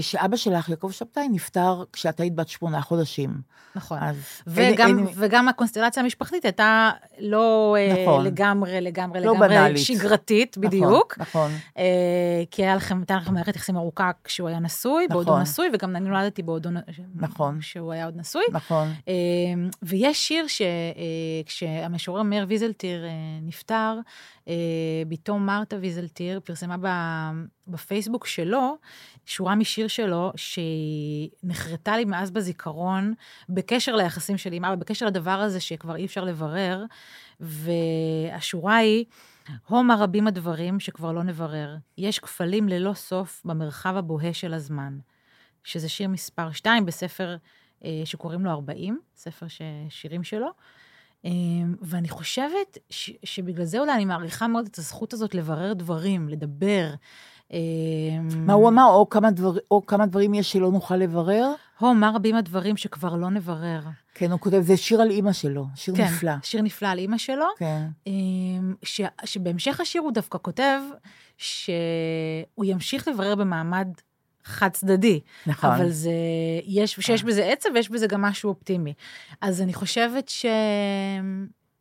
[SPEAKER 2] שאבא שלך, יעקב שבתאי, נפטר כשאת היית בת שמונה חודשים.
[SPEAKER 3] נכון.
[SPEAKER 2] אז
[SPEAKER 3] וגם,
[SPEAKER 2] אין- אין-
[SPEAKER 3] וגם הקונסטלציה המשפחתית הייתה לא אה,
[SPEAKER 2] נכון.
[SPEAKER 3] לגמרי, לגמרי,
[SPEAKER 2] לא
[SPEAKER 3] לגמרי
[SPEAKER 2] בנאלית.
[SPEAKER 3] שגרתית,
[SPEAKER 2] נכון,
[SPEAKER 3] בדיוק.
[SPEAKER 2] נכון.
[SPEAKER 3] אה, כי היה לכם, הייתה לכם מערכת יחסים ארוכה כשהוא היה נשוי,
[SPEAKER 2] נכון.
[SPEAKER 3] נשוי, וגם אני נולדתי בעודו,
[SPEAKER 2] נכון.
[SPEAKER 3] כשהוא היה עוד נשוי.
[SPEAKER 2] נכון.
[SPEAKER 3] אה, ויש שיר שכשהמשורר מאיר ויזלטיר אה, נפטר, אה, בתו מרתה ויזלטיר פרסמה ב- בפייסבוק שלו, שורה משיר שלו, שהיא נחרטה לי מאז בזיכרון, בקשר ליחסים שלי עם אבא, בקשר לדבר הזה שכבר אי אפשר לברר, והשורה היא, הומה רבים הדברים שכבר לא נברר. יש כפלים ללא סוף במרחב הבוהה של הזמן. שזה שיר מספר 2 בספר אה, שקוראים לו 40, ספר ש... שירים שלו. אה, ואני חושבת ש... שבגלל זה אולי אני מעריכה מאוד את הזכות הזאת לברר דברים, לדבר. אה,
[SPEAKER 2] מה הוא אמר? או כמה, דבר, או כמה דברים יש שלא נוכל לברר?
[SPEAKER 3] הו, מה רבים הדברים שכבר לא נברר.
[SPEAKER 2] כן, הוא כותב, זה שיר על אימא שלו, שיר
[SPEAKER 3] כן,
[SPEAKER 2] נפלא.
[SPEAKER 3] שיר נפלא על אימא שלו.
[SPEAKER 2] כן.
[SPEAKER 3] אמ, ש, שבהמשך השיר הוא דווקא כותב שהוא ימשיך לברר במעמד חד צדדי.
[SPEAKER 2] נכון.
[SPEAKER 3] אבל זה, יש, שיש בזה עצב ויש בזה גם משהו אופטימי. אז אני חושבת ש...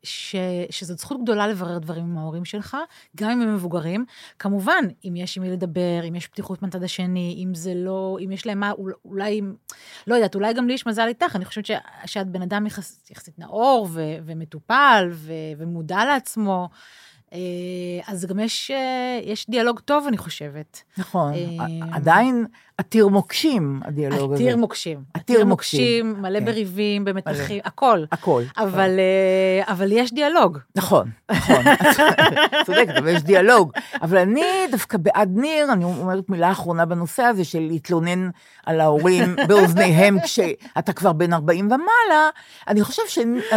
[SPEAKER 3] ש, שזאת זכות גדולה לברר דברים עם ההורים שלך, גם אם הם מבוגרים. כמובן, אם יש עם מי לדבר, אם יש פתיחות מהצד השני, אם זה לא, אם יש להם מה, אול- אולי, לא יודעת, אולי גם לי יש מזל איתך, אני חושבת ש, שאת בן אדם יחס, יחסית נאור ו, ומטופל ו, ומודע לעצמו. אה, אז גם יש, אה, יש דיאלוג טוב, אני חושבת.
[SPEAKER 2] נכון.
[SPEAKER 3] אה,
[SPEAKER 2] עדיין עתיר מוקשים, הדיאלוג הזה.
[SPEAKER 3] עתיר מוקשים.
[SPEAKER 2] עתיר מוקשים.
[SPEAKER 3] מלא
[SPEAKER 2] כן.
[SPEAKER 3] בריבים, במתחים, הכל.
[SPEAKER 2] הכל.
[SPEAKER 3] אבל, אבל יש דיאלוג.
[SPEAKER 2] נכון, נכון, <laughs> צודקת, אבל יש דיאלוג. אבל אני דווקא בעד ניר, אני אומרת מילה אחרונה בנושא הזה של להתלונן על ההורים <laughs> באוזניהם כשאתה כבר בן 40 ומעלה. אני, חושב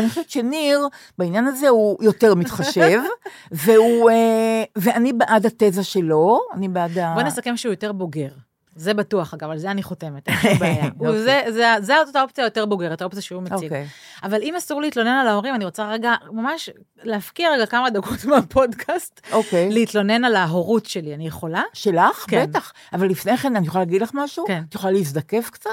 [SPEAKER 2] חושבת שניר, בעניין הזה הוא יותר מתחשב, <laughs> והוא, אה, ואני בעד התזה שלו, אני בעד ה...
[SPEAKER 3] בוא נסכם שהוא יותר בוגר. זה בטוח, אגב, על זה אני חותמת, אין שום בעיה. <laughs>
[SPEAKER 2] יופי.
[SPEAKER 3] זה- זה- זה האופציה היותר בוגרת, האופציה שהוא מציג.
[SPEAKER 2] אוקיי.
[SPEAKER 3] אבל אם אסור להתלונן על ההורים, אני רוצה רגע, ממש להפקיע רגע כמה דקות <laughs> מהפודקאסט,
[SPEAKER 2] אוקיי.
[SPEAKER 3] להתלונן על ההורות שלי. אני יכולה?
[SPEAKER 2] שלך?
[SPEAKER 3] כן.
[SPEAKER 2] בטח. אבל לפני כן, אני יכולה להגיד לך משהו?
[SPEAKER 3] כן.
[SPEAKER 2] את יכולה להזדקף קצת?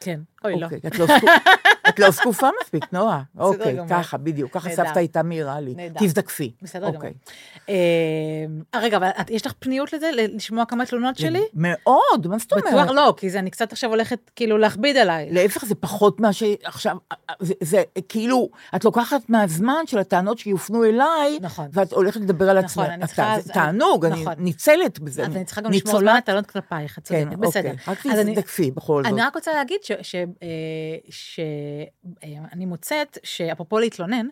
[SPEAKER 3] כן. אוי, לא.
[SPEAKER 2] אוקיי, את לא זקו- <laughs> את לא זקופה מספיק, נועה. אוקיי. ככה, בדיוק, ככה. סבתא הייתה מעירה לי.
[SPEAKER 3] נהדר.
[SPEAKER 2] תזדקפי.
[SPEAKER 3] בסדר גמור.
[SPEAKER 2] אוקיי.
[SPEAKER 3] אה, רגע, אבל יש לך פניות לזה? לשמוע כמה תלונות שלי?
[SPEAKER 2] מאוד, מה זאת אומרת?
[SPEAKER 3] בטוח לא, כי אני קצת עכשיו הולכת כאילו להכביד עליי.
[SPEAKER 2] להפך, זה פחות מה שעכשיו, זה, זה כאילו, את לוקחת מהזמן של הטענות שיופנו אליי,
[SPEAKER 3] נכון.
[SPEAKER 2] ואת הולכת לדבר על
[SPEAKER 3] נכון,
[SPEAKER 2] עצמך.
[SPEAKER 3] אני צריכה-
[SPEAKER 2] זה תענוג, אני
[SPEAKER 3] נכון.
[SPEAKER 2] ניצלת בזה.
[SPEAKER 3] אז אני צריכה גם לשמור
[SPEAKER 2] ניצולת-
[SPEAKER 3] הטענות כלפייך, את
[SPEAKER 2] כן,
[SPEAKER 3] צודקת, בסדר.
[SPEAKER 2] אוקיי, רק תזדקפי בכל זאת.
[SPEAKER 3] אני רק רוצה להגיד שאני מוצאת, שאפרופו להתלונן,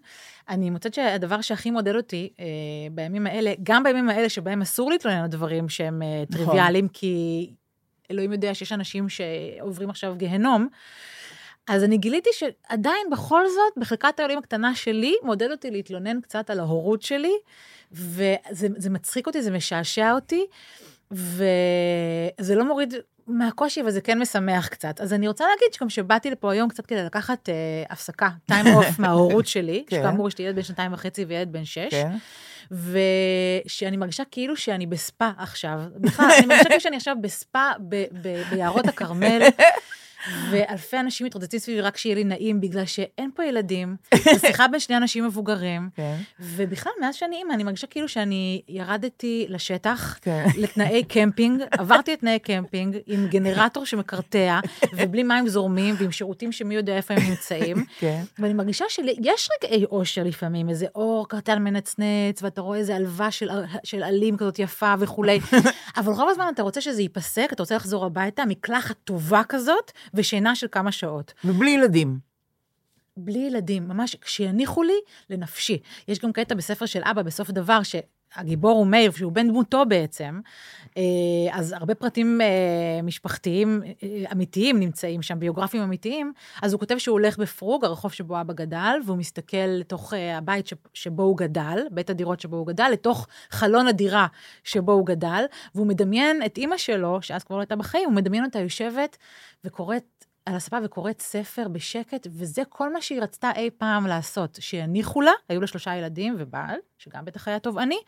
[SPEAKER 3] אני מוצאת שהדבר שהכי מודד אותי אה, בימים האלה, גם בימים האלה שבהם אסור להתלונן על דברים שהם אה,
[SPEAKER 2] נכון.
[SPEAKER 3] טריוויאליים, כי אלוהים יודע שיש אנשים שעוברים עכשיו גיהנום, אז אני גיליתי שעדיין בכל זאת, בחלקת האלוהים הקטנה שלי, מודד אותי להתלונן קצת על ההורות שלי, וזה זה מצחיק אותי, זה משעשע אותי, וזה לא מוריד מהקושי, אבל זה כן משמח קצת. אז אני רוצה להגיד שגם שבאתי לפה היום קצת כדי לקחת אה, הפסקה, time off <laughs> מההורות שלי,
[SPEAKER 2] כן.
[SPEAKER 3] שכאמור יש לי ילד בן שנתיים וחצי וילד בן שש,
[SPEAKER 2] כן?
[SPEAKER 3] ושאני מרגישה כאילו שאני בספא עכשיו. בכלל, אני מרגישה כאילו שאני עכשיו בספא ב- ב- ביערות הכרמל. <laughs> ואלפי אנשים מתרוצצים סביבי רק שיהיה לי נעים, בגלל שאין פה ילדים, <laughs> זו שיחה בין שני אנשים מבוגרים,
[SPEAKER 2] כן,
[SPEAKER 3] ובכלל, מאז שאני אימא, אני מרגישה כאילו שאני ירדתי לשטח,
[SPEAKER 2] כן.
[SPEAKER 3] לתנאי קמפינג, עברתי את תנאי קמפינג עם גנרטור שמקרטע, ובלי מים זורמים, ועם שירותים שמי יודע איפה הם נמצאים.
[SPEAKER 2] כן.
[SPEAKER 3] ואני מרגישה שיש רגעי אושר לפעמים, איזה אור קטן מנצנץ, ואתה רואה איזה עלווה של, של עלים כזאת יפה וכולי, <laughs> אבל רוב הזמן אתה רוצה שזה ייפסק, אתה רוצה לחזור הביתה, מקלחת טובה כזאת, ושינה של כמה שעות.
[SPEAKER 2] ובלי ילדים.
[SPEAKER 3] בלי ילדים, ממש, שיניחו לי לנפשי. יש גם קטע בספר של אבא, בסוף דבר, שהגיבור הוא מאיר, שהוא בן דמותו בעצם, אה, אז הרבה פרטים אה, משפחתיים אה, אמיתיים נמצאים שם, ביוגרפיים אמיתיים, אז הוא כותב שהוא הולך בפרוג, הרחוב שבו אבא גדל, והוא מסתכל לתוך הבית שבו הוא גדל, בית הדירות שבו הוא גדל, לתוך חלון הדירה שבו הוא גדל, והוא מדמיין את אימא שלו, שאז כבר לא הייתה בחיים, הוא מדמיין אותה יושבת וקוראת על הספה וקוראת ספר בשקט, וזה כל מה שהיא רצתה אי פעם לעשות, שיניחו לה, היו לה שלושה ילדים ובעל, שגם בטח היה תובעני,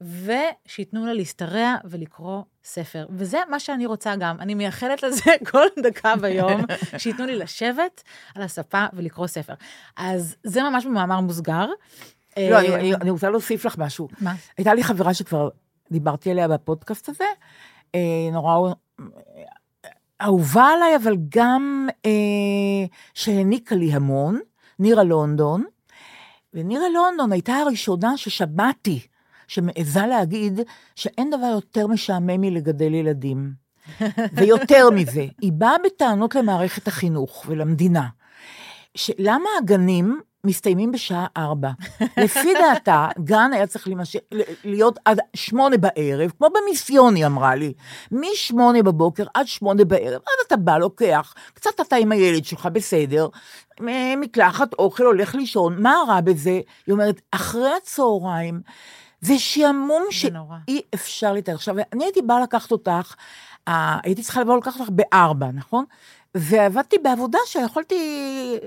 [SPEAKER 3] ושייתנו לה להשתרע ולקרוא ספר. וזה מה שאני רוצה גם. אני מייחלת לזה <laughs> כל דקה ביום, <laughs> שייתנו לי לשבת על הספה ולקרוא ספר. אז זה ממש במאמר מוסגר.
[SPEAKER 2] לא, אני-
[SPEAKER 3] אה,
[SPEAKER 2] אני אני רוצה להוסיף לך משהו.
[SPEAKER 3] מה?
[SPEAKER 2] הייתה לי חברה שכבר דיברתי עליה בפודקאסט הזה, אה, נורא אהובה עליי, אבל גם אה, שהעניקה לי המון, נירה לונדון, ונירה לונדון הייתה הראשונה ששמעתי, שמעיזה להגיד שאין דבר יותר משעמם מלגדל ילדים. ויותר <laughs> מזה, היא באה בטענות למערכת החינוך ולמדינה, שלמה הגנים מסתיימים בשעה ארבע. לפי דעתה, גן היה צריך להימשך, להיות עד שמונה בערב, כמו במיסיון, היא אמרה לי. משמונה בבוקר עד שמונה בערב, אז אתה בא, לוקח, קצת אתה עם הילד שלך, בסדר, מקלחת, אוכל, הולך לישון, מה רע בזה? היא אומרת, אחרי הצהריים, זה שעמום. שאי אפשר לתאר. עכשיו, אני הייתי באה לקחת אותך, הייתי צריכה לבוא לקחת אותך בארבע, נכון? ועבדתי בעבודה שיכולתי,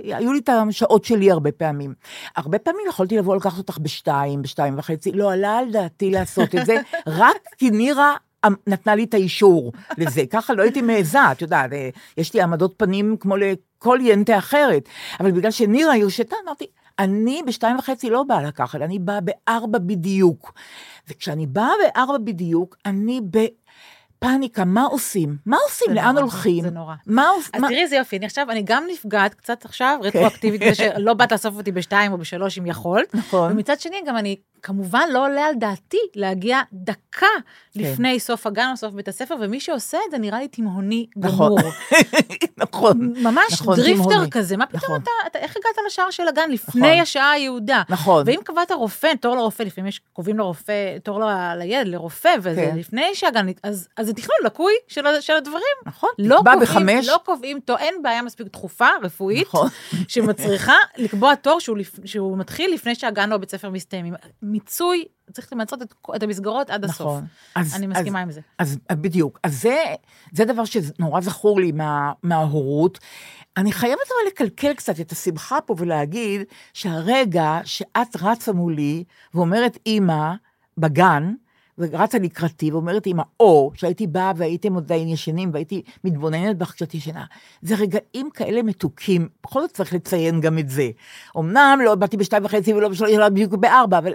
[SPEAKER 2] היו לי את השעות שלי הרבה פעמים. הרבה פעמים יכולתי לבוא לקחת אותך בשתיים, בשתיים וחצי, לא עלה על דעתי לעשות את זה, <laughs> רק כי נירה אמ- נתנה לי את האישור לזה, ככה לא הייתי מעיזה, את יודעת, אה, יש לי עמדות פנים כמו לכל ינטה אחרת, אבל בגלל שנירה הרשתה, אמרתי, אני בשתיים וחצי לא באה לקחת, אני באה בארבע בדיוק. וכשאני באה בארבע בדיוק, אני בפאניקה, מה עושים? מה עושים? לאן
[SPEAKER 3] נורא,
[SPEAKER 2] הולכים?
[SPEAKER 3] זה נורא.
[SPEAKER 2] מה עושים?
[SPEAKER 3] אז תראי איזה יופי, אני עכשיו, אני גם נפגעת קצת עכשיו, רטרואקטיבית, בזה שלא <laughs> באת לאסוף אותי בשתיים או בשלוש אם יכולת.
[SPEAKER 2] נכון.
[SPEAKER 3] ומצד שני, גם אני כמובן לא עולה על דעתי להגיע דקה לפני סוף הגן או סוף בית הספר, ומי שעושה את זה נראה לי תימהוני
[SPEAKER 2] נכון.
[SPEAKER 3] גמור. <laughs>
[SPEAKER 2] נכון.
[SPEAKER 3] ממש
[SPEAKER 2] נכון,
[SPEAKER 3] דריפטר
[SPEAKER 2] תימהוני.
[SPEAKER 3] כזה, מה פתאום
[SPEAKER 2] נכון.
[SPEAKER 3] אתה, אתה, איך הגעת לשער של הגן לפני
[SPEAKER 2] נכון.
[SPEAKER 3] השעה היעודה?
[SPEAKER 2] נכון.
[SPEAKER 3] ואם קבעת רופא, תור לרופא, לפעמים יש, קובעים לרופא, תור ל- לילד, לרופא, וזה
[SPEAKER 2] כן.
[SPEAKER 3] לפני שהגן, אז, אז זה תכנון לקוי של, של הדברים.
[SPEAKER 2] נכון,
[SPEAKER 3] לא
[SPEAKER 2] תקבע
[SPEAKER 3] קובעים,
[SPEAKER 2] בחמש.
[SPEAKER 3] לא קובעים תור, אין בעיה מספיק דחופה, רפואית,
[SPEAKER 2] נכון.
[SPEAKER 3] שמצריכה לקבוע תור שהוא, שהוא מתחיל לפני שהגן או הבית ספר מסתיימים. מיצוי, צריך למצות את, את המסגרות עד הסוף.
[SPEAKER 2] נכון. אז-
[SPEAKER 3] אני
[SPEAKER 2] אז-
[SPEAKER 3] מסכימה עם זה.
[SPEAKER 2] אז בדיוק, אז זה, זה דבר שנורא זכור לי מה, מההורות. אני חייבת אבל לקלקל קצת את השמחה פה ולהגיד שהרגע שאת רצה מולי ואומרת אימא בגן, ורצה לקראתי ואומרת אימא, או שהייתי באה והייתם עדיין ישנים והייתי מתבוננת בך כשאת ישנה. זה רגעים כאלה מתוקים, בכל זאת צריך לציין גם את זה. אמנם לא באתי בשתיים וחצי ולא בשלוש, אלא בדיוק בארבע, אבל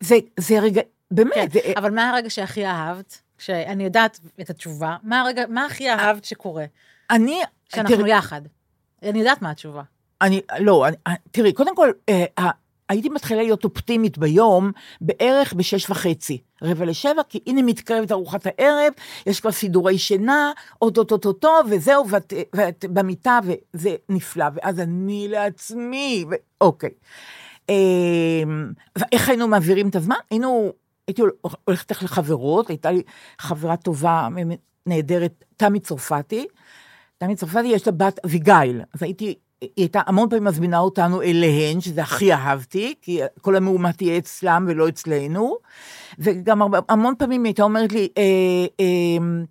[SPEAKER 2] זה, זה רגע, באמת,
[SPEAKER 3] כן,
[SPEAKER 2] זה,
[SPEAKER 3] אבל מה הרגע שהכי אהבת? שאני יודעת את התשובה, מה הרגע, מה הכי אהבת שקורה?
[SPEAKER 2] אני,
[SPEAKER 3] שאנחנו
[SPEAKER 2] תראי,
[SPEAKER 3] יחד. אני יודעת מה התשובה.
[SPEAKER 2] אני, לא, אני, תראי, קודם כל, אה, הייתי מתחילה להיות אופטימית ביום, בערך בשש וחצי, רבע לשבע, כי הנה מתקרבת ארוחת הערב, יש כבר סידורי שינה, אוטוטוטוטו, וזהו, ואת, ואת במיטה, וזה נפלא, ואז אני לעצמי, ו... אוקיי. אה, ואיך היינו מעבירים את הזמן? היינו, הייתי הולכת איך לחברות, הייתה לי חברה טובה, נהדרת, תמי צרפתי. תמי צרפתי יש לה בת אביגיל, אז הייתי, היא הייתה המון פעמים מזמינה אותנו אליהן, שזה הכי אהבתי, כי כל המהומה תהיה אצלם ולא אצלנו, וגם הרבה, המון פעמים היא הייתה אומרת לי, אה, אה,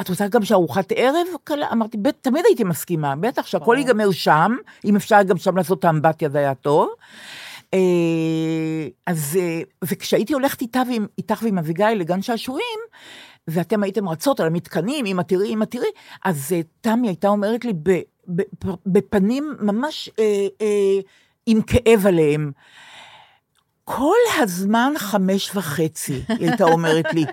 [SPEAKER 2] את רוצה גם שארוחת ערב קלה? אמרתי, בט, תמיד הייתי מסכימה, בטח שהכל. ייגמר שם, אם אפשר גם שם לעשות את האמבטיה זה היה טוב. אה, אז, אה, וכשהייתי הולכת איתה ועם, איתך ועם אביגיל לגן שעשועים, ואתם הייתם רצות על המתקנים, אמא תראי, אמא תראי, אז אה, תמי הייתה אומרת לי בפנים ממש אה, אה, עם כאב עליהם, כל הזמן חמש וחצי, היא הייתה אומרת לי,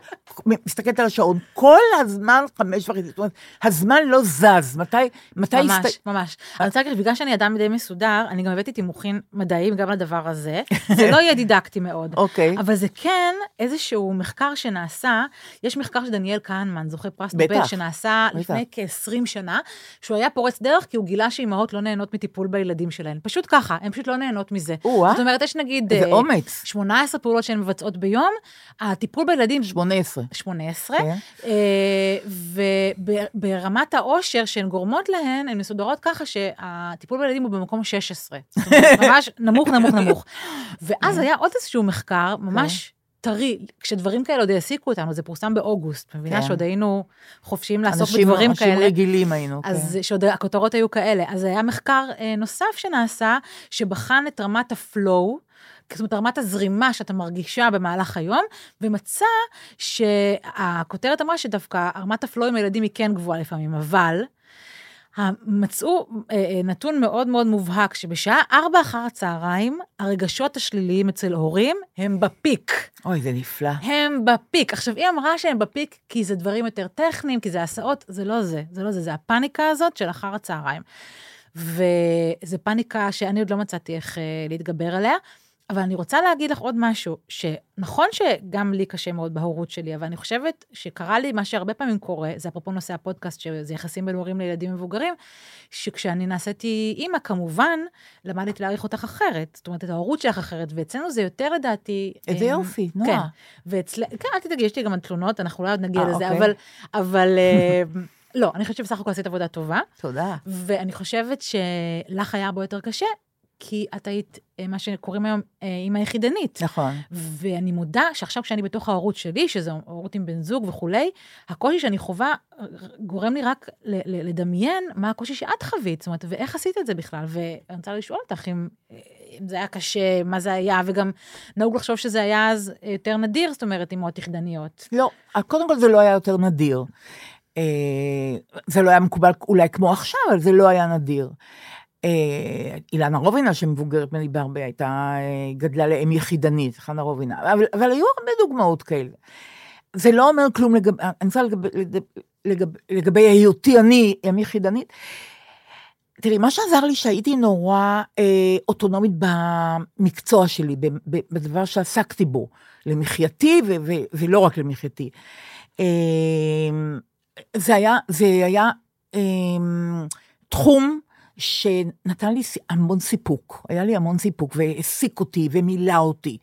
[SPEAKER 2] מסתכלת על השעון, כל הזמן חמש וחצי, זאת אומרת, הזמן לא זז, מתי, מתי...
[SPEAKER 3] ממש,
[SPEAKER 2] הסת-
[SPEAKER 3] ממש. אני רוצה להגיד, בגלל שאני אדם די מסודר, אני גם הבאתי תימוכין מדעיים גם לדבר הזה. <laughs> זה לא יהיה דידקטי מאוד.
[SPEAKER 2] אוקיי.
[SPEAKER 3] אבל זה כן איזשהו מחקר שנעשה, יש מחקר של דניאל כהנמן, זוכה פרס נובל. שנעשה. לפני כ-20 שנה, שהוא היה פורץ דרך כי הוא גילה שאימהות לא נהנות מטיפול בילדים שלהן. פשוט ככה, הן פשוט לא נהנות מזה. זאת אומרת, יש נגיד...
[SPEAKER 2] איזה
[SPEAKER 3] אה,
[SPEAKER 2] אומץ.
[SPEAKER 3] 18 פעולות שהן מבצעות ביום, הטיפול בילדים...
[SPEAKER 2] 18.
[SPEAKER 3] 18,
[SPEAKER 2] כן.
[SPEAKER 3] וברמת העושר שהן גורמות להן, הן מסודרות ככה שהטיפול בילדים הוא במקום 16. זאת אומרת, <laughs> ממש נמוך, נמוך, נמוך. ואז היה עוד איזשהו מחקר, ממש טרי, כשדברים כאלה עוד העסיקו אותנו, זה פורסם באוגוסט, מבינה
[SPEAKER 2] כן.
[SPEAKER 3] שעוד היינו חופשיים לעסוק
[SPEAKER 2] אנשים,
[SPEAKER 3] בדברים
[SPEAKER 2] אנשים
[SPEAKER 3] כאלה.
[SPEAKER 2] רגילים היינו.
[SPEAKER 3] אז
[SPEAKER 2] כן.
[SPEAKER 3] שעוד הכותרות היו כאלה. אז היה מחקר אה, נוסף שנעשה, שבחן את רמת ה flow, זאת אומרת, רמת הזרימה שאתה מרגישה במהלך היום, ומצא שהכותרת אמרה שדווקא רמת הפלואו עם הילדים היא כן גבוהה לפעמים, אבל מצאו אה, אה, נתון מאוד מאוד מובהק, שבשעה 4 אחר הצהריים, הרגשות השליליים אצל הורים הם בפיק.
[SPEAKER 2] אוי, זה נפלא.
[SPEAKER 3] הם בפיק. עכשיו, היא אמרה שהם בפיק כי זה דברים יותר טכניים, כי זה הסעות, זה לא זה, זה לא זה, זה הפאניקה הזאת של אחר הצהריים. וזו פאניקה שאני עוד לא מצאתי איך אה, להתגבר עליה. אבל אני רוצה להגיד לך עוד משהו, שנכון שגם לי קשה מאוד בהורות שלי, אבל אני חושבת שקרה לי מה שהרבה פעמים קורה, זה אפרופו נושא הפודקאסט, שזה יחסים בין הורים לילדים מבוגרים, שכשאני נעשיתי אימא, כמובן, למדתי להעריך אותך אחרת. זאת אומרת, את ההורות שלך אחרת, ואצלנו זה יותר לדעתי...
[SPEAKER 2] איזה יופי, נועה.
[SPEAKER 3] כן, ואצל... כן, אל תדאגי, יש לי גם תלונות, אנחנו לא עוד נגיע
[SPEAKER 2] 아,
[SPEAKER 3] לזה,
[SPEAKER 2] אוקיי.
[SPEAKER 3] אבל... אבל <laughs> אה, לא, אני חושבת שבסך הכל עשית עבודה טובה.
[SPEAKER 2] תודה.
[SPEAKER 3] ואני חושבת שלך היה הרבה יותר קשה, כי את היית, אה, מה שקוראים היום, אה, אימא יחידנית.
[SPEAKER 2] נכון.
[SPEAKER 3] ואני מודה שעכשיו כשאני בתוך ההורות שלי, שזה הורות עם בן זוג וכולי, הקושי שאני חווה אה, גורם לי רק לדמיין מה הקושי שאת חווית, זאת אומרת, ואיך עשית את זה בכלל. ואני רוצה לשאול אותך אם, אם זה היה קשה, מה זה היה, וגם נהוג לחשוב שזה היה אז יותר נדיר, זאת אומרת, אימהות יחידניות.
[SPEAKER 2] לא, קודם כל זה לא היה יותר נדיר. זה לא היה מקובל אולי כמו עכשיו, אבל זה לא היה נדיר. אה, אילנה רובינה, שמבוגרת ממני בהרבה, הייתה, אה, גדלה לאם יחידנית, חנה רובינה, אבל, אבל היו הרבה דוגמאות כאלה. זה לא אומר כלום לגבי, אני רוצה לגבי, לגבי, לגבי היותי אני אם יחידנית. תראי, מה שעזר לי שהייתי נורא אה, אוטונומית במקצוע שלי, בדבר שעסקתי בו, למחייתי ו- ו- ולא רק למחייתי. אה, זה היה, זה היה אה, תחום שנתן לי המון סיפוק, היה לי המון סיפוק והעסיק אותי ומילא אותי.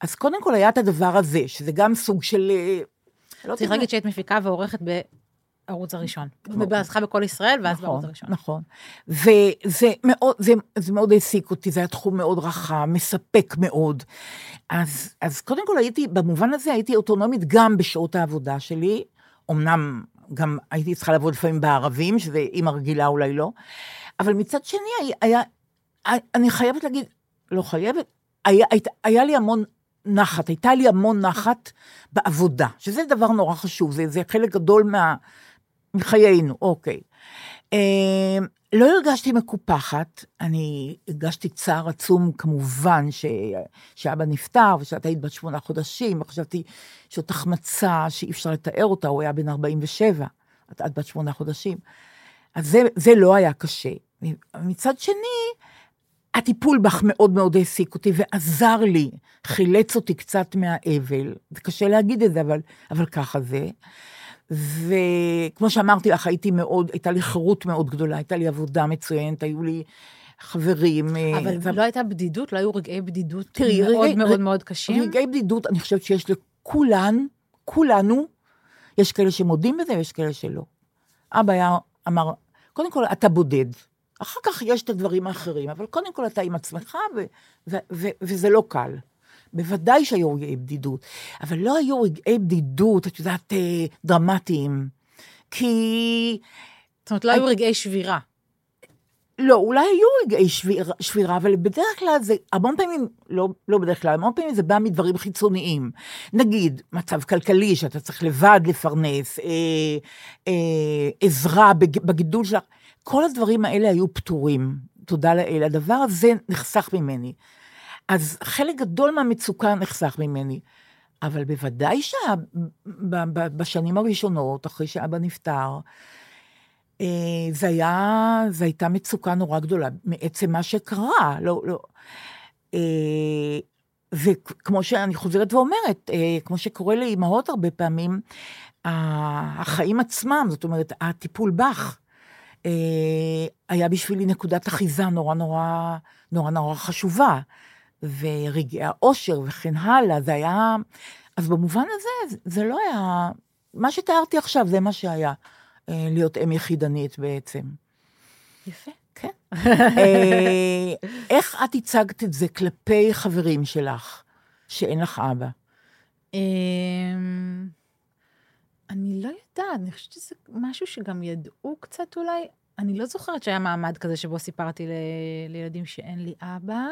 [SPEAKER 2] אז קודם כל היה את הדבר הזה, שזה גם סוג של... אה, לא
[SPEAKER 3] צריך להגיד שהיית מפיקה ועורכת בערוץ הראשון. בהצלחה בכל ישראל, ואז בערוץ הראשון.
[SPEAKER 2] נכון, וזה מאוד, זה, זה מאוד העסיק אותי, זה היה תחום מאוד רחב, מספק מאוד. אז, אז קודם כל הייתי, במובן הזה הייתי אוטונומית גם בשעות העבודה שלי, אמנם גם הייתי צריכה לעבוד לפעמים בערבים, שזה אימא רגילה אולי לא, אבל מצד שני היה, אני חייבת להגיד, לא חייבת, היה, היה, היה לי המון נחת, הייתה לי המון נחת בעבודה, שזה דבר נורא חשוב, זה, זה חלק גדול מה, מחיינו, אוקיי. אה, לא הרגשתי מקופחת, אני הרגשתי צער עצום כמובן ש... שאבא נפטר ושאת היית בת שמונה חודשים, וחשבתי שזאת החמצה שאי אפשר לתאר אותה, הוא היה בן 47, את, את בת שמונה חודשים. אז זה, זה לא היה קשה. מצד שני, הטיפול בך מאוד מאוד העסיק אותי ועזר לי, חילץ אותי קצת מהאבל. זה קשה להגיד את זה, אבל, אבל ככה זה. וכמו שאמרתי לך, הייתי מאוד, הייתה לי חירות מאוד גדולה, הייתה לי עבודה מצוינת, היו לי חברים. אה,
[SPEAKER 3] אבל
[SPEAKER 2] ו-
[SPEAKER 3] לא הייתה בדידות? לא היו רגעי בדידות
[SPEAKER 2] תראי,
[SPEAKER 3] מאוד
[SPEAKER 2] רגעי-
[SPEAKER 3] מאוד
[SPEAKER 2] רגע-
[SPEAKER 3] מאוד קשים?
[SPEAKER 2] רגעי בדידות, אני חושבת שיש לכולן, כולנו, יש כאלה שמודים בזה ויש כאלה שלא. אבא היה, אמר, קודם כל, אתה בודד. אחר כך יש את הדברים האחרים, אבל קודם כל אתה עם עצמך, ו- ו- ו- וזה לא קל. בוודאי שהיו רגעי בדידות, אבל לא היו רגעי בדידות, את יודעת, אה, דרמטיים. כי...
[SPEAKER 3] זאת אומרת, לא היו רגעי שבירה.
[SPEAKER 2] לא, אולי היו רגעי שביר, שבירה, אבל בדרך כלל זה, המון פעמים, לא, לא בדרך כלל, המון פעמים זה בא מדברים חיצוניים. נגיד, מצב כלכלי, שאתה צריך לבד לפרנס, אה, אה, עזרה בג, בגידול שלך, כל הדברים האלה היו פתורים, תודה לאל. הדבר הזה נחסך ממני. אז חלק גדול מהמצוקה נחסך ממני. אבל בוודאי שבשנים הראשונות, אחרי שאבא נפטר, אה, זה היה, זו הייתה מצוקה נורא גדולה מעצם מה שקרה, לא, לא. אה, וכמו שאני חוזרת ואומרת, אה, כמו שקורה לאימהות הרבה פעמים, החיים עצמם, זאת אומרת, הטיפול בך, היה בשבילי נקודת אחיזה נורא נורא, נורא נורא חשובה. ורגעי האושר וכן הלאה, זה היה... אז במובן הזה, זה לא היה... מה שתיארתי עכשיו, זה מה שהיה. אה, להיות אם יחידנית בעצם.
[SPEAKER 3] יפה.
[SPEAKER 2] כן. אה, איך את הצגת את זה כלפי חברים שלך, שאין לך אבא?
[SPEAKER 3] אני לא יודעת, אני חושבת שזה משהו שגם ידעו קצת אולי. אני לא זוכרת שהיה מעמד כזה שבו סיפרתי ל- לילדים שאין לי אבא.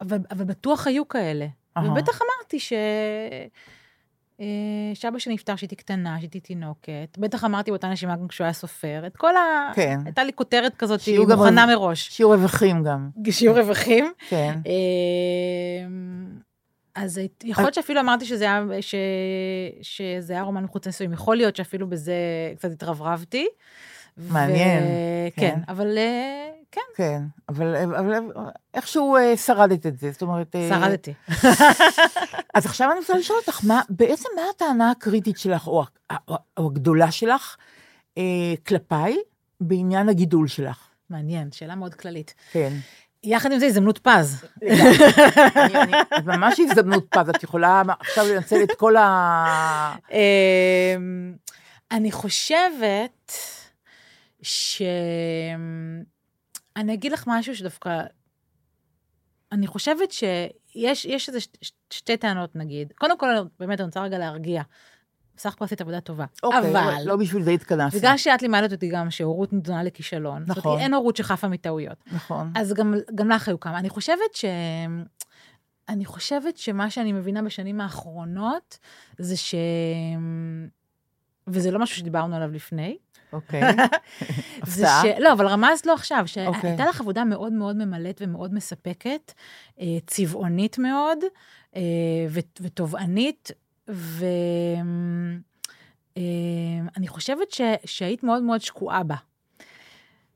[SPEAKER 3] אבל, אבל בטוח היו כאלה.
[SPEAKER 2] אהה.
[SPEAKER 3] ובטח אמרתי ש... אה, שאבא שלי נפטר כשהייתי קטנה, כשהייתי תינוקת. בטח אמרתי באותה נשימה גם כשהוא היה סופר. את כל ה...
[SPEAKER 2] כן.
[SPEAKER 3] הייתה לי כותרת כזאת
[SPEAKER 2] שיהיו גם
[SPEAKER 3] מוכנה
[SPEAKER 2] רווח-
[SPEAKER 3] מראש.
[SPEAKER 2] שיעור רווחים גם.
[SPEAKER 3] שיעור רווחים.
[SPEAKER 2] כן.
[SPEAKER 3] אז יכול להיות שאפילו אמרתי שזה היה, ש... שזה היה רומן מחוץ לנישואים. יכול להיות שאפילו בזה קצת התרברבתי.
[SPEAKER 2] מעניין,
[SPEAKER 3] כן,
[SPEAKER 2] כן.
[SPEAKER 3] אבל אה, כן,
[SPEAKER 2] כן, אבל, אבל איכשהו אה, שרדת את זה, זאת אומרת... אה,
[SPEAKER 3] שרדתי.
[SPEAKER 2] אז עכשיו אני רוצה לשאול אותך, מה, בעצם מה הטענה הקריטית שלך, או, או, או הגדולה שלך, אה, כלפיי, בעניין הגידול שלך?
[SPEAKER 3] מעניין, שאלה מאוד כללית.
[SPEAKER 2] כן.
[SPEAKER 3] יחד עם זה, הזדמנות פז.
[SPEAKER 2] ממש הזדמנות פז, את יכולה עכשיו לנצל את כל ה...
[SPEAKER 3] אמ, אני חושבת ש... אני אגיד לך משהו שדווקא... אני חושבת שיש יש איזה שתי טענות, נגיד. קודם כל, באמת, אני רוצה רגע להרגיע. בסך הכל עשית עבודה טובה.
[SPEAKER 2] אוקיי,
[SPEAKER 3] אבל,
[SPEAKER 2] לא בשביל זה התכנסנו.
[SPEAKER 3] בגלל שאת לימדת אותי גם שהורות נידונה לכישלון. זאת
[SPEAKER 2] נכון.
[SPEAKER 3] אומרת, אין הורות שחפה מטעויות.
[SPEAKER 2] נכון.
[SPEAKER 3] אז גם, גם לך היו כמה. אני חושבת ש... אני חושבת שמה שאני מבינה בשנים האחרונות, זה ש... וזה לא משהו שדיברנו עליו לפני.
[SPEAKER 2] אוקיי. <laughs>
[SPEAKER 3] זה. ש... לא, אבל רמזת לו עכשיו,
[SPEAKER 2] אוקיי.
[SPEAKER 3] שהייתה לך עבודה מאוד מאוד ממלאת ומאוד מספקת, אה, צבעונית מאוד, אה, ו- ותובענית, ואני חושבת ש... שהיית מאוד מאוד שקועה בה.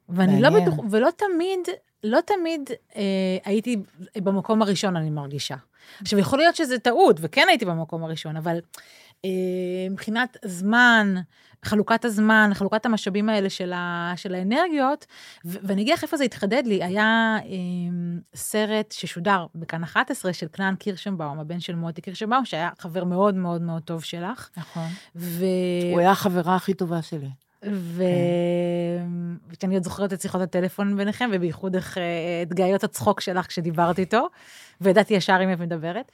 [SPEAKER 3] ואני לא
[SPEAKER 2] מעניין.
[SPEAKER 3] בטוח, ולא תמיד, לא תמיד אה, הייתי במקום הראשון, אני מרגישה. עכשיו, יכול להיות שזה טעות, וכן הייתי במקום הראשון, אבל אה, מבחינת זמן, חלוקת הזמן, חלוקת המשאבים האלה של, ה, של האנרגיות, ו- ואני אגיד לך איפה זה התחדד לי, היה אה, סרט ששודר בכאן 11 של כנען קירשנבאום, הבן של מוטי קירשנבאום, שהיה חבר מאוד מאוד מאוד טוב שלך.
[SPEAKER 2] נכון.
[SPEAKER 3] ו...
[SPEAKER 2] הוא היה החברה הכי טובה שלי.
[SPEAKER 3] ו... וכשאני עוד זוכרת את שיחות הטלפון ביניכם, ובייחוד איך, אה, את גאיות הצחוק שלך כשדיברת איתו, וידעתי ישר עם מי את מדברת.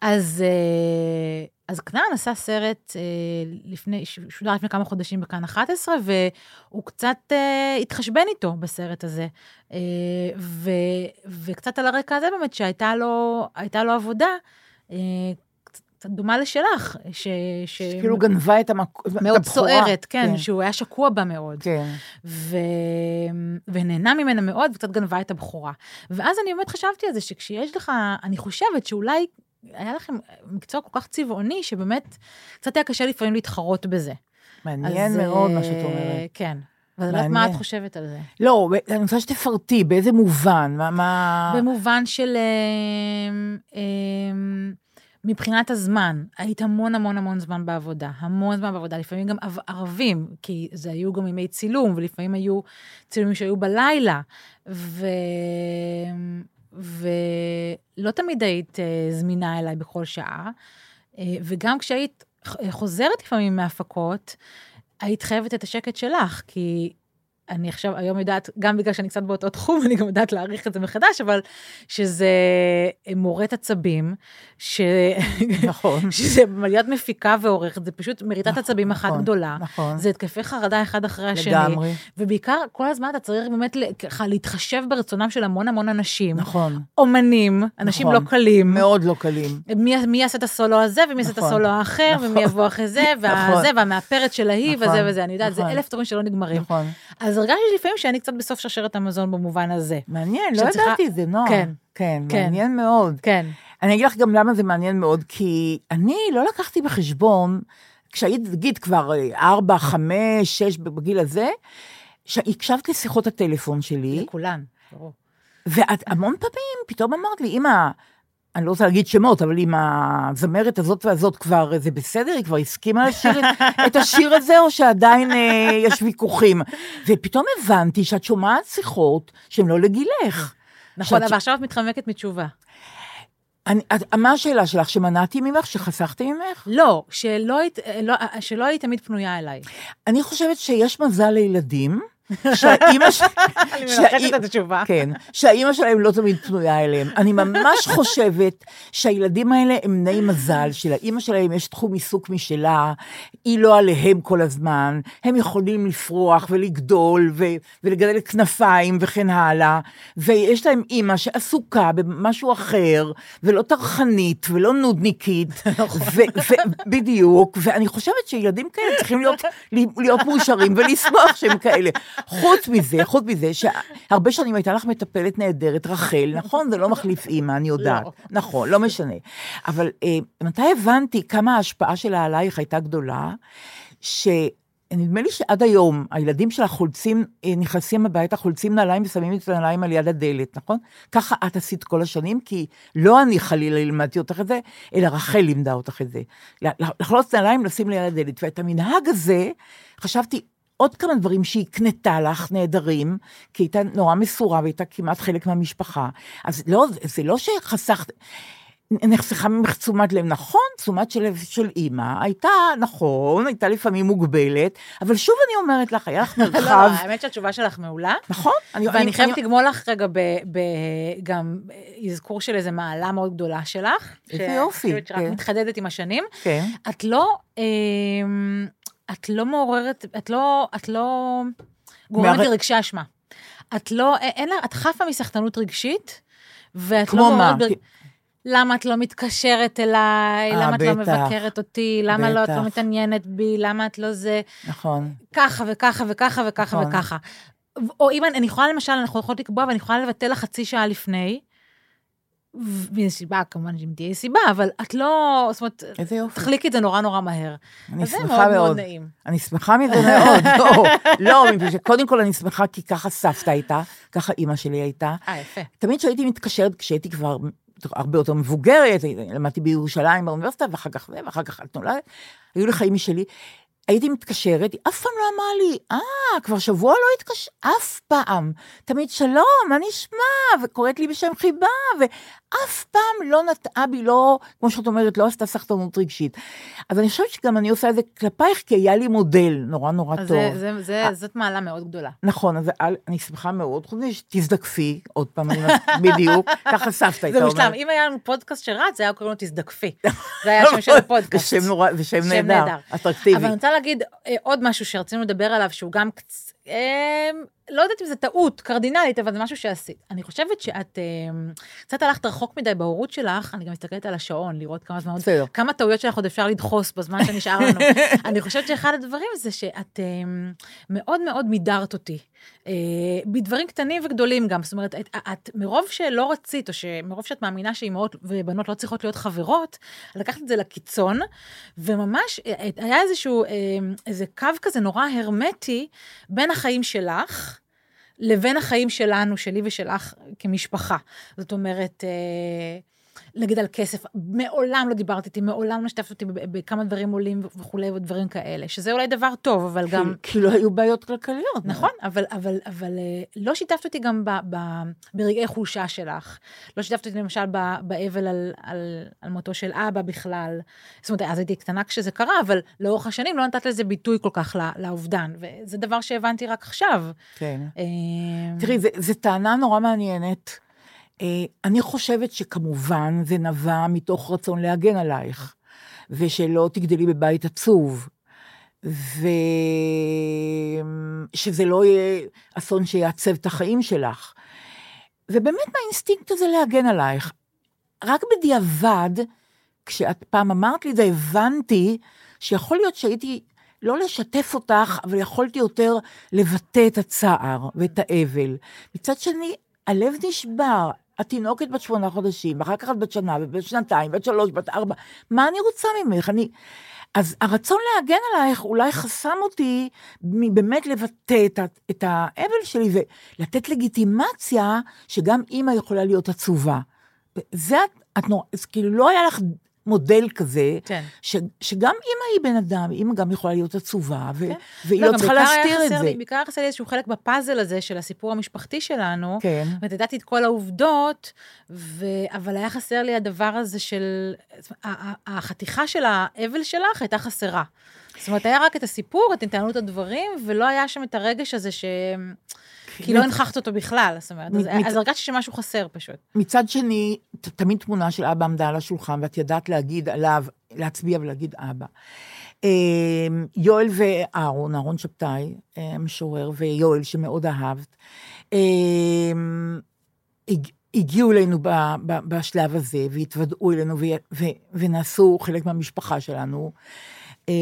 [SPEAKER 3] אז, אה, אז כנען עשה סרט אה, לפני, שודר לפני כמה חודשים בכאן 11, והוא קצת אה, התחשבן איתו בסרט הזה. ו, וקצת על הרקע הזה באמת, שהייתה לו, לו עבודה, קצת דומה לשלך, ש... ש...
[SPEAKER 2] כאילו גנבה את המקום,
[SPEAKER 3] מאוד סוערת, כן, שהוא היה שקוע בה מאוד.
[SPEAKER 2] כן.
[SPEAKER 3] ו... ונהנה ממנה מאוד, וקצת גנבה את הבכורה. ואז אני באמת חשבתי על זה, שכשיש לך, אני חושבת שאולי היה לכם מקצוע כל כך צבעוני, שבאמת קצת היה קשה לפעמים להתחרות בזה.
[SPEAKER 2] מעניין
[SPEAKER 3] אז,
[SPEAKER 2] מאוד
[SPEAKER 3] אה,
[SPEAKER 2] מה שאת אומרת.
[SPEAKER 3] כן. ואני לא יודעת מה את. חושבת על זה.
[SPEAKER 2] לא, אני רוצה שתפרטי, באיזה מובן, מה... מה...
[SPEAKER 3] במובן של... אמ, מבחינת הזמן, היית המון המון המון זמן בעבודה, המון זמן בעבודה, לפעמים גם ערבים, כי זה היו גם ימי צילום, ולפעמים היו צילומים שהיו בלילה, ו... ולא תמיד היית אה, זמינה אליי בכל שעה, אה, וגם כשהיית ח- חוזרת לפעמים מהפקות, היית חייבת את השקט שלך, כי אני עכשיו היום יודעת, גם בגלל שאני קצת באותו תחום, <laughs> אני גם יודעת להעריך את זה מחדש, אבל שזה מורט עצבים, ש...
[SPEAKER 2] נכון. <laughs>
[SPEAKER 3] שזה להיות מפיקה ועורכת, זה פשוט מריטת
[SPEAKER 2] נכון,
[SPEAKER 3] עצבים אחת
[SPEAKER 2] נכון,
[SPEAKER 3] גדולה.
[SPEAKER 2] נכון.
[SPEAKER 3] זה התקפי חרדה אחד אחרי השני.
[SPEAKER 2] לגמרי.
[SPEAKER 3] ובעיקר, כל הזמן אתה צריך באמת ככה להתחשב ברצונם של המון המון אנשים.
[SPEAKER 2] נכון.
[SPEAKER 3] אומנים, אנשים
[SPEAKER 2] נכון.
[SPEAKER 3] לא קלים.
[SPEAKER 2] מאוד לא קלים.
[SPEAKER 3] מי, מי יעשה את הסולו הזה, ומי יעשה את
[SPEAKER 2] נכון,
[SPEAKER 3] הסולו האחר,
[SPEAKER 2] נכון.
[SPEAKER 3] ומי יבוא אחרי זה, <laughs>
[SPEAKER 2] נכון.
[SPEAKER 3] והזה, והמאפרת של ההיא,
[SPEAKER 2] נכון,
[SPEAKER 3] וזה וזה. אני יודעת, זה
[SPEAKER 2] נכון.
[SPEAKER 3] אלף דברים שלא נגמרים.
[SPEAKER 2] נכון.
[SPEAKER 3] אז הרגשתי לפעמים שאני קצת בסוף שרשרת המזון במובן הזה.
[SPEAKER 2] מעניין, לא
[SPEAKER 3] שאת צריכה-
[SPEAKER 2] ידעתי את זה, נועה.
[SPEAKER 3] כן.
[SPEAKER 2] כן,
[SPEAKER 3] כן.
[SPEAKER 2] מעניין מאוד.
[SPEAKER 3] כן.
[SPEAKER 2] אני אגיד לך גם למה זה מעניין מאוד, כי אני לא לקחתי בחשבון, כשהיית, נגיד, כבר אה, ארבע, חמש, שש, בגיל הזה, שהקשבת לשיחות הטלפון שלי,
[SPEAKER 3] לכולן. ברור.
[SPEAKER 2] ואת המון פעמים פתאום אמרת לי, אמא, אני לא רוצה להגיד שמות, אבל אם הזמרת הזאת והזאת כבר, זה בסדר, היא כבר הסכימה לשיר את, את השיר הזה, או שעדיין אה, יש ויכוחים? ופתאום הבנתי שאת שומעת שיחות שהן לא לגילך.
[SPEAKER 3] נכון, אבל עכשיו את מתחמקת מתשובה.
[SPEAKER 2] אני, את, מה השאלה שלך, שמנעתי ממך, שחסכתי ממך?
[SPEAKER 3] לא, שלא היית, לא, שלא היית תמיד פנויה אליי.
[SPEAKER 2] אני חושבת שיש מזל לילדים, שהאימא ש... <laughs>
[SPEAKER 3] אני מנחשת את התשובה.
[SPEAKER 2] כן, שהאימא שלהם לא תמיד פנויה אליהם. אני ממש חושבת שהילדים האלה הם בני מזל, שלאימא שלהם יש תחום עיסוק משלה, היא לא עליהם כל הזמן, הם יכולים לפרוח ולגדול ו- ולגדל כנפיים וכן הלאה, ויש להם אימא שעסוקה במשהו אחר, ולא טרחנית ולא נודניקית, <laughs> ו- ו- בדיוק, ואני חושבת שילדים כאלה צריכים להיות, <laughs> להיות מאושרים ולשמוח שהם כאלה. חוץ מזה, חוץ מזה, שהרבה שנים הייתה לך מטפלת נהדרת, רחל, נכון? זה לא מחליף אימא, אני יודעת.
[SPEAKER 3] לא.
[SPEAKER 2] נכון, לא משנה. אבל אה, מתי הבנתי כמה ההשפעה שלה עלייך הייתה גדולה, שנדמה לי שעד היום הילדים שלה חולצים, אה, נכנסים הביתה, חולצים נעליים ושמים את הנעליים על יד הדלת, נכון? ככה את עשית כל השנים, כי לא אני חלילה לימדתי אותך את זה, אלא רחל לימדה אותך את זה. לחלוץ נעליים, לשים ליד הדלת. ואת המנהג הזה, חשבתי, עוד כמה דברים שהיא הקנתה לך נהדרים, כי הייתה נורא מסורה והייתה כמעט חלק מהמשפחה. אז לא, זה לא שחסכת, נחסכה ממך תשומת לב, נכון, תשומת לב של אימא, הייתה, נכון, הייתה לפעמים מוגבלת, אבל שוב אני אומרת לך, היה לך <laughs>
[SPEAKER 3] לא,
[SPEAKER 2] מרחב,
[SPEAKER 3] לא, האמת שהתשובה שלך מעולה.
[SPEAKER 2] נכון? אני-
[SPEAKER 3] ואני
[SPEAKER 2] אני-
[SPEAKER 3] חייבת לגמול לך רגע ב- ב- גם אזכור של איזה מעלה מאוד גדולה שלך.
[SPEAKER 2] איזה יופי,
[SPEAKER 3] שרק
[SPEAKER 2] כן.
[SPEAKER 3] מתחדדת עם השנים.
[SPEAKER 2] כן,
[SPEAKER 3] את לא, אמ, את לא מעוררת, את לא, את לא גורמת לרגשי אשמה. את לא, א- אין לה, את חפה מסחטנות רגשית, ואת
[SPEAKER 2] כמו
[SPEAKER 3] לא
[SPEAKER 2] מה?
[SPEAKER 3] מעוררת... בר- למה את לא מתקשרת אליי?
[SPEAKER 2] אה,
[SPEAKER 3] למה את לא
[SPEAKER 2] בטח.
[SPEAKER 3] מבקרת אותי? למה לא, את לא
[SPEAKER 2] בטח.
[SPEAKER 3] מתעניינת בי? למה את לא זה?
[SPEAKER 2] נכון.
[SPEAKER 3] ככה וככה וככה וככה
[SPEAKER 2] נכון.
[SPEAKER 3] וככה. או אם אני, אני יכולה למשל, אנחנו יכולות לקבוע ואני יכולה לבטל לך חצי שעה לפני, מאיזו סיבה, כמובן אם תהיה סיבה, אבל את לא, זאת אומרת,
[SPEAKER 2] איזה יופי.
[SPEAKER 3] תחליקי את זה נורא נורא מהר.
[SPEAKER 2] אני
[SPEAKER 3] אז זה
[SPEAKER 2] שמחה
[SPEAKER 3] מאוד מאוד
[SPEAKER 2] מאוד.
[SPEAKER 3] נעים.
[SPEAKER 2] אני שמחה מזה מאוד, <laughs> לא, לא, מפני שקודם כל אני שמחה כי ככה סבתא הייתה, ככה אימא שלי הייתה.
[SPEAKER 3] אה, יפה.
[SPEAKER 2] תמיד כשהייתי מתקשרת, כשהייתי כבר הרבה יותר מבוגרת, למדתי בירושלים באוניברסיטה, ואחר כך זה, ואחר כך את נולדת, היו לי חיים משלי. הייתי מתקשרת, היא אף פעם לא אמרה לי, אה, כבר שבוע לא התקשר, אף פעם. תמיד שלום, מה נשמע? וקוראת לי בשם חיבה, ואף פעם לא נטעה בי, לא, כמו שאת אומרת, לא עשתה סחטנות רגשית. אז אני חושבת שגם אני עושה את זה כלפייך, כי היה לי מודל נורא נורא
[SPEAKER 3] אז
[SPEAKER 2] טוב.
[SPEAKER 3] זה- זה- זה- זאת מעלה מאוד גדולה.
[SPEAKER 2] נכון, אז אני שמחה מאוד, חוץ מזה שתזדקפי, עוד פעם, <laughs> בדיוק, ככה סבתא הייתה
[SPEAKER 3] זה
[SPEAKER 2] אומרת.
[SPEAKER 3] מושלם. אם היה לנו פודקאסט שרץ, זה היה קוראים לו תזדקפי. <laughs> זה היה השם של הפודקאסט.
[SPEAKER 2] זה שם נורא, זה שם
[SPEAKER 3] שם
[SPEAKER 2] נהדר. אטרקטיבי.
[SPEAKER 3] אבל אני רוצה להגיד אה, עוד משהו שרצינו לדבר עליו, שהוא גם, קצ- אה, לא יודעת אם זה טעות קרדינלית, אבל זה משהו שעשית. אני חושבת שאת אה, קצת הלכת רחוק מדי בהורות שלך, אני גם מסתכלת על השעון, לראות כמה זמן,
[SPEAKER 2] בסדר.
[SPEAKER 3] כמה טעויות שלך עוד אפשר לדחוס בזמן שנשאר לנו. <laughs> אני חושבת שאחד הדברים זה שאת אה, מאוד מאוד מידרת אותי. אה, בדברים קטנים וגדולים גם, זאת אומרת, את, את מרוב שלא רצית, או שמרוב שאת מאמינה שאימהות ובנות לא צריכות להיות חברות, לקחת את זה לקיצון, וממש אה, היה איזשהו, אה, איזה קו כזה נורא הרמטי בין החיים שלך, לבין החיים שלנו, שלי ושלך כמשפחה. זאת אומרת, נגיד על כסף, מעולם לא דיברת איתי, מעולם לא שיתפת אותי בכמה דברים עולים וכולי ודברים כאלה, שזה אולי דבר טוב, אבל גם...
[SPEAKER 2] כי- כי לא היו בעיות כלכליות.
[SPEAKER 3] נכון, אבל, אבל, אבל אה, לא שיתפת אותי גם ב, ב, ברגעי חולשה שלך. לא שיתפת אותי למשל ב- באבל על, על, על מותו של אבא בכלל. זאת אומרת, אז הייתי קטנה כשזה קרה, אבל לאורך השנים לא נתת לזה ביטוי כל כך לאובדן, וזה דבר שהבנתי רק עכשיו.
[SPEAKER 2] כן.
[SPEAKER 3] אה,
[SPEAKER 2] תראי, זו טענה נורא מעניינת. אה, אני חושבת שכמובן זה נבע מתוך רצון להגן עלייך, ושלא תגדלי בבית עצוב, ושזה לא יהיה אסון שיעצב את החיים שלך. ובאמת מהאינסטינקט הזה להגן עלייך. רק בדיעבד, כשאת פעם אמרת לי את זה, הבנתי שיכול להיות שהייתי, לא לשתף אותך, אבל יכולתי יותר לבטא את הצער ואת האבל. מצד שני, הלב נשבר. התינוקת בת שמונה חודשים, אחר כך את בת שנה, ובת שנתיים, בת שלוש, בת ארבע, מה אני רוצה ממך? אני... אז הרצון להגן עלייך אולי חסם אותי מבאמת לבטא את, את האבל שלי ולתת לגיטימציה שגם אימא יכולה להיות עצובה. זה את, את נורא, אז כאילו לא היה לך מודל כזה,
[SPEAKER 3] כן.
[SPEAKER 2] ש, שגם אימא היא בן אדם, אימא גם יכולה להיות עצובה, ו,
[SPEAKER 3] כן.
[SPEAKER 2] והיא
[SPEAKER 3] לא,
[SPEAKER 2] לא צריכה להסתיר את זה.
[SPEAKER 3] לי- בעיקר היה חסר לי איזשהו חלק בפאזל הזה של הסיפור המשפחתי שלנו.
[SPEAKER 2] כן.
[SPEAKER 3] זאת אומרת, ידעתי את כל העובדות, ו... אבל היה חסר לי הדבר הזה של... החתיכה של האבל שלך הייתה חסרה. זאת אומרת, היה רק את הסיפור, את התנהלות הדברים, ולא היה שם את הרגש הזה ש... כי לא הנכחת אותו בכלל, זאת אומרת, אז, הרגשתי שמשהו חסר פשוט.
[SPEAKER 2] מצד שני, תמיד תמונה של אבא עמדה על השולחן, ואת ידעת להגיד עליו, להצביע ולהגיד אבא. אה, יואל ואהרון, אהרון שבתאי, אה, משורר, ויואל, שמאוד אהבת, אה, הג- הגיעו אלינו ב, ב, בשלב הזה, והתוודעו אלינו, ו, ו, ונעשו חלק מהמשפחה שלנו. אה,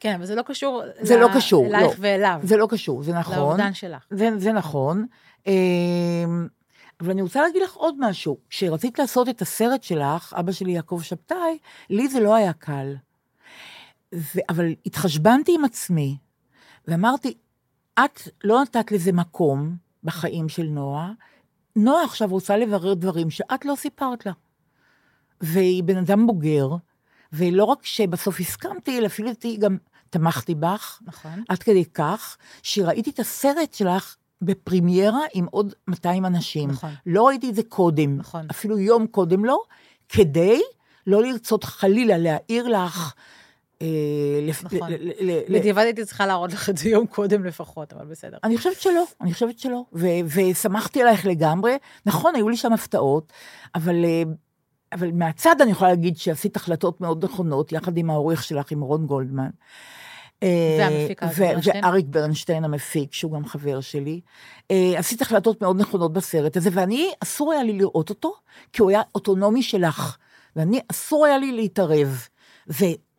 [SPEAKER 3] כן, אבל זה לא קשור...
[SPEAKER 2] זה
[SPEAKER 3] ל-
[SPEAKER 2] לא קשור,
[SPEAKER 3] אלייך
[SPEAKER 2] לא.
[SPEAKER 3] ואליו.
[SPEAKER 2] זה לא קשור, זה נכון.
[SPEAKER 3] לאובדן שלך.
[SPEAKER 2] זה, זה נכון. אמ, אבל אני רוצה להגיד לך עוד משהו. כשרצית לעשות את הסרט שלך, אבא שלי יעקב שבתאי, לי זה לא היה קל. ו, אבל התחשבנתי עם עצמי, ואמרתי, את לא נתת לזה מקום בחיים של נועה, נועה עכשיו רוצה לברר דברים שאת לא סיפרת לה. והיא בן אדם בוגר, ולא רק שבסוף הסכמתי, אלא אפילו גם תמכתי בך,
[SPEAKER 3] נכון.
[SPEAKER 2] עד כדי כך, שראיתי את הסרט שלך בפרימיירה עם עוד 200 אנשים.
[SPEAKER 3] נכון.
[SPEAKER 2] לא ראיתי את זה קודם,
[SPEAKER 3] נכון.
[SPEAKER 2] אפילו יום קודם לא, כדי לא לרצות חלילה להעיר לך. אה,
[SPEAKER 3] נכון. בדיעבד הייתי צריכה להראות לך את זה יום קודם לפחות, אבל בסדר.
[SPEAKER 2] אני חושבת שלא, אני חושבת שלא. ושמחתי עלייך לגמרי. נכון, היו לי שם הפתעות, אבל, אה, אבל מהצד אני יכולה להגיד שעשית החלטות מאוד נכונות, יחד עם העורך שלך, עם רון גולדמן. אה,
[SPEAKER 3] אריק ברנשטיין.
[SPEAKER 2] ואריק ברנשטיין המפיק, שהוא גם חבר שלי. אה, עשית החלטות מאוד נכונות בסרט הזה, ואני, אסור היה לי לראות אותו, כי הוא היה אוטונומי שלך, ואני, אסור היה לי להתערב.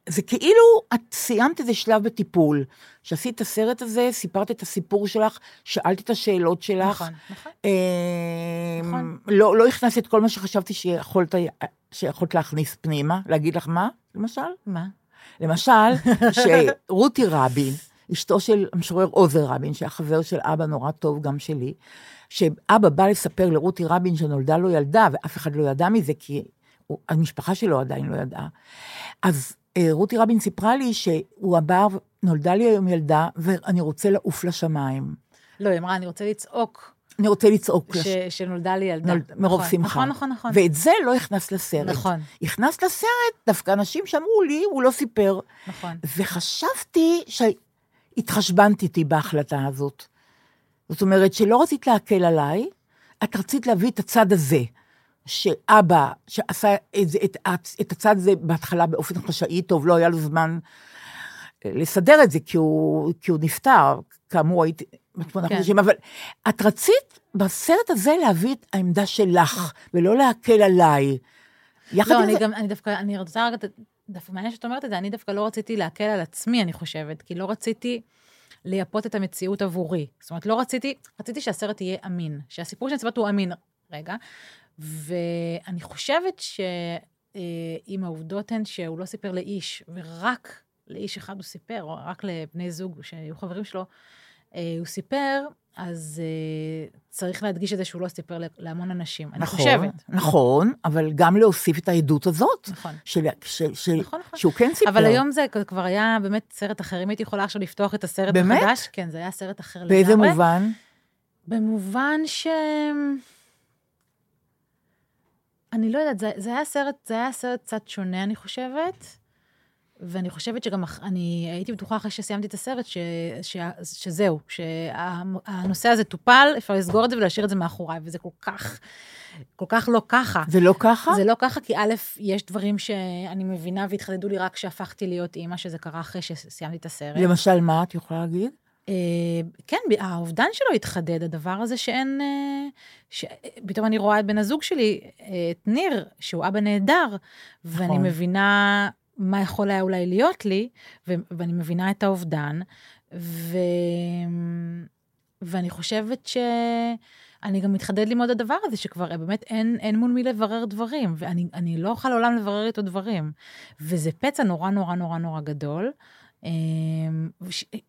[SPEAKER 2] וזה כאילו את סיימת איזה שלב בטיפול. שעשית את הסרט הזה, סיפרת את הסיפור שלך, שאלת את השאלות שלך.
[SPEAKER 3] נכון, נכון.
[SPEAKER 2] אה,
[SPEAKER 3] נכון.
[SPEAKER 2] לא, לא הכנסת את כל מה שחשבתי שיכולת, שיכולת להכניס פנימה, להגיד לך מה, למשל?
[SPEAKER 3] מה?
[SPEAKER 2] למשל, <laughs> שרותי רבין, אשתו של המשורר עוזר רבין, שהיה חבר של אבא נורא טוב, גם שלי, שאבא בא לספר לרותי רבין שנולדה לו ילדה, ואף אחד לא ידע מזה, כי המשפחה שלו עדיין לא ידעה. אז רותי רבין סיפרה לי שהוא אמר, נולדה לי היום ילדה, ואני רוצה לעוף לשמיים.
[SPEAKER 3] לא, היא אמרה, אני רוצה לצעוק
[SPEAKER 2] אני רוצה לצעוק לש...
[SPEAKER 3] ש- שנולדה לי ילדה.
[SPEAKER 2] מרוב
[SPEAKER 3] נכון,
[SPEAKER 2] שמחה.
[SPEAKER 3] נכון, נכון, נכון.
[SPEAKER 2] ואת זה לא הכנס לסרט.
[SPEAKER 3] נכון.
[SPEAKER 2] הכנס לסרט דווקא אנשים שאמרו לי, הוא לא סיפר.
[SPEAKER 3] נכון.
[SPEAKER 2] וחשבתי שהתחשבנת איתי בהחלטה הזאת. זאת אומרת, שלא רצית להקל עליי, את רצית להביא את הצד הזה. שאבא, שעשה את, זה, את, את הצד הזה בהתחלה באופן חשאי, טוב, לא היה לו זמן אה, לסדר את זה, כי הוא, כי הוא נפטר, כאמור הייתי בת שמונה
[SPEAKER 3] כן.
[SPEAKER 2] חודשים, אבל את רצית בסרט הזה להביא את העמדה שלך, ולא להקל עליי. יחד
[SPEAKER 3] לא,
[SPEAKER 2] עם
[SPEAKER 3] אני
[SPEAKER 2] זה,
[SPEAKER 3] גם, אני דווקא, אני רוצה רק, דווקא מעניין שאת אומרת את זה, אני דווקא לא רציתי להקל על עצמי, אני חושבת, כי לא רציתי לייפות את המציאות עבורי. זאת אומרת, לא רציתי, רציתי שהסרט יהיה אמין, שהסיפור שאני סיפרת הוא אמין. רגע, ואני חושבת שאם העובדות הן שהוא לא סיפר לאיש, ורק לאיש אחד הוא סיפר, או רק לבני זוג שהיו חברים שלו, אה, הוא סיפר, אז אה, צריך להדגיש את זה שהוא לא סיפר להמון אנשים. אני
[SPEAKER 2] נכון,
[SPEAKER 3] חושבת.
[SPEAKER 2] נכון, אבל גם להוסיף את העדות הזאת,
[SPEAKER 3] נכון.
[SPEAKER 2] של, של, של,
[SPEAKER 3] נכון, נכון.
[SPEAKER 2] שהוא כן סיפר.
[SPEAKER 3] אבל היום זה כבר היה באמת סרט אחר. אם הייתי יכולה עכשיו לפתוח את הסרט
[SPEAKER 2] באמת?
[SPEAKER 3] מחדש, כן, זה היה סרט אחר לגמרי.
[SPEAKER 2] באיזה מובן?
[SPEAKER 3] במובן ש... אני לא יודעת, זה, זה היה סרט, זה היה סרט קצת שונה, אני חושבת. ואני חושבת שגם אני הייתי בטוחה אחרי שסיימתי את הסרט, ש, ש, שזהו, שהנושא הזה טופל, אפשר לסגור את זה ולהשאיר את זה מאחוריי, וזה כל כך, כל כך לא ככה.
[SPEAKER 2] זה לא ככה?
[SPEAKER 3] זה לא ככה, כי א', יש דברים שאני מבינה והתחדדו לי רק כשהפכתי להיות אימא, שזה קרה אחרי שסיימתי את הסרט.
[SPEAKER 2] למשל, מה את יכולה להגיד?
[SPEAKER 3] אה, כן, האובדן שלו התחדד, הדבר הזה שאין... אה, ש... פתאום אני רואה את בן הזוג שלי, אה, את ניר, שהוא אבא נהדר, ואני
[SPEAKER 2] נכון.
[SPEAKER 3] מבינה מה יכול היה אולי להיות לי, ו... ואני מבינה את האובדן, ו... ואני חושבת ש... אני גם מתחדד לי מאוד הדבר הזה, שכבר באמת אין, אין מול מי לברר דברים, ואני אני לא אוכל לעולם לברר איתו דברים. וזה פצע נורא נורא נורא נורא גדול. אמ,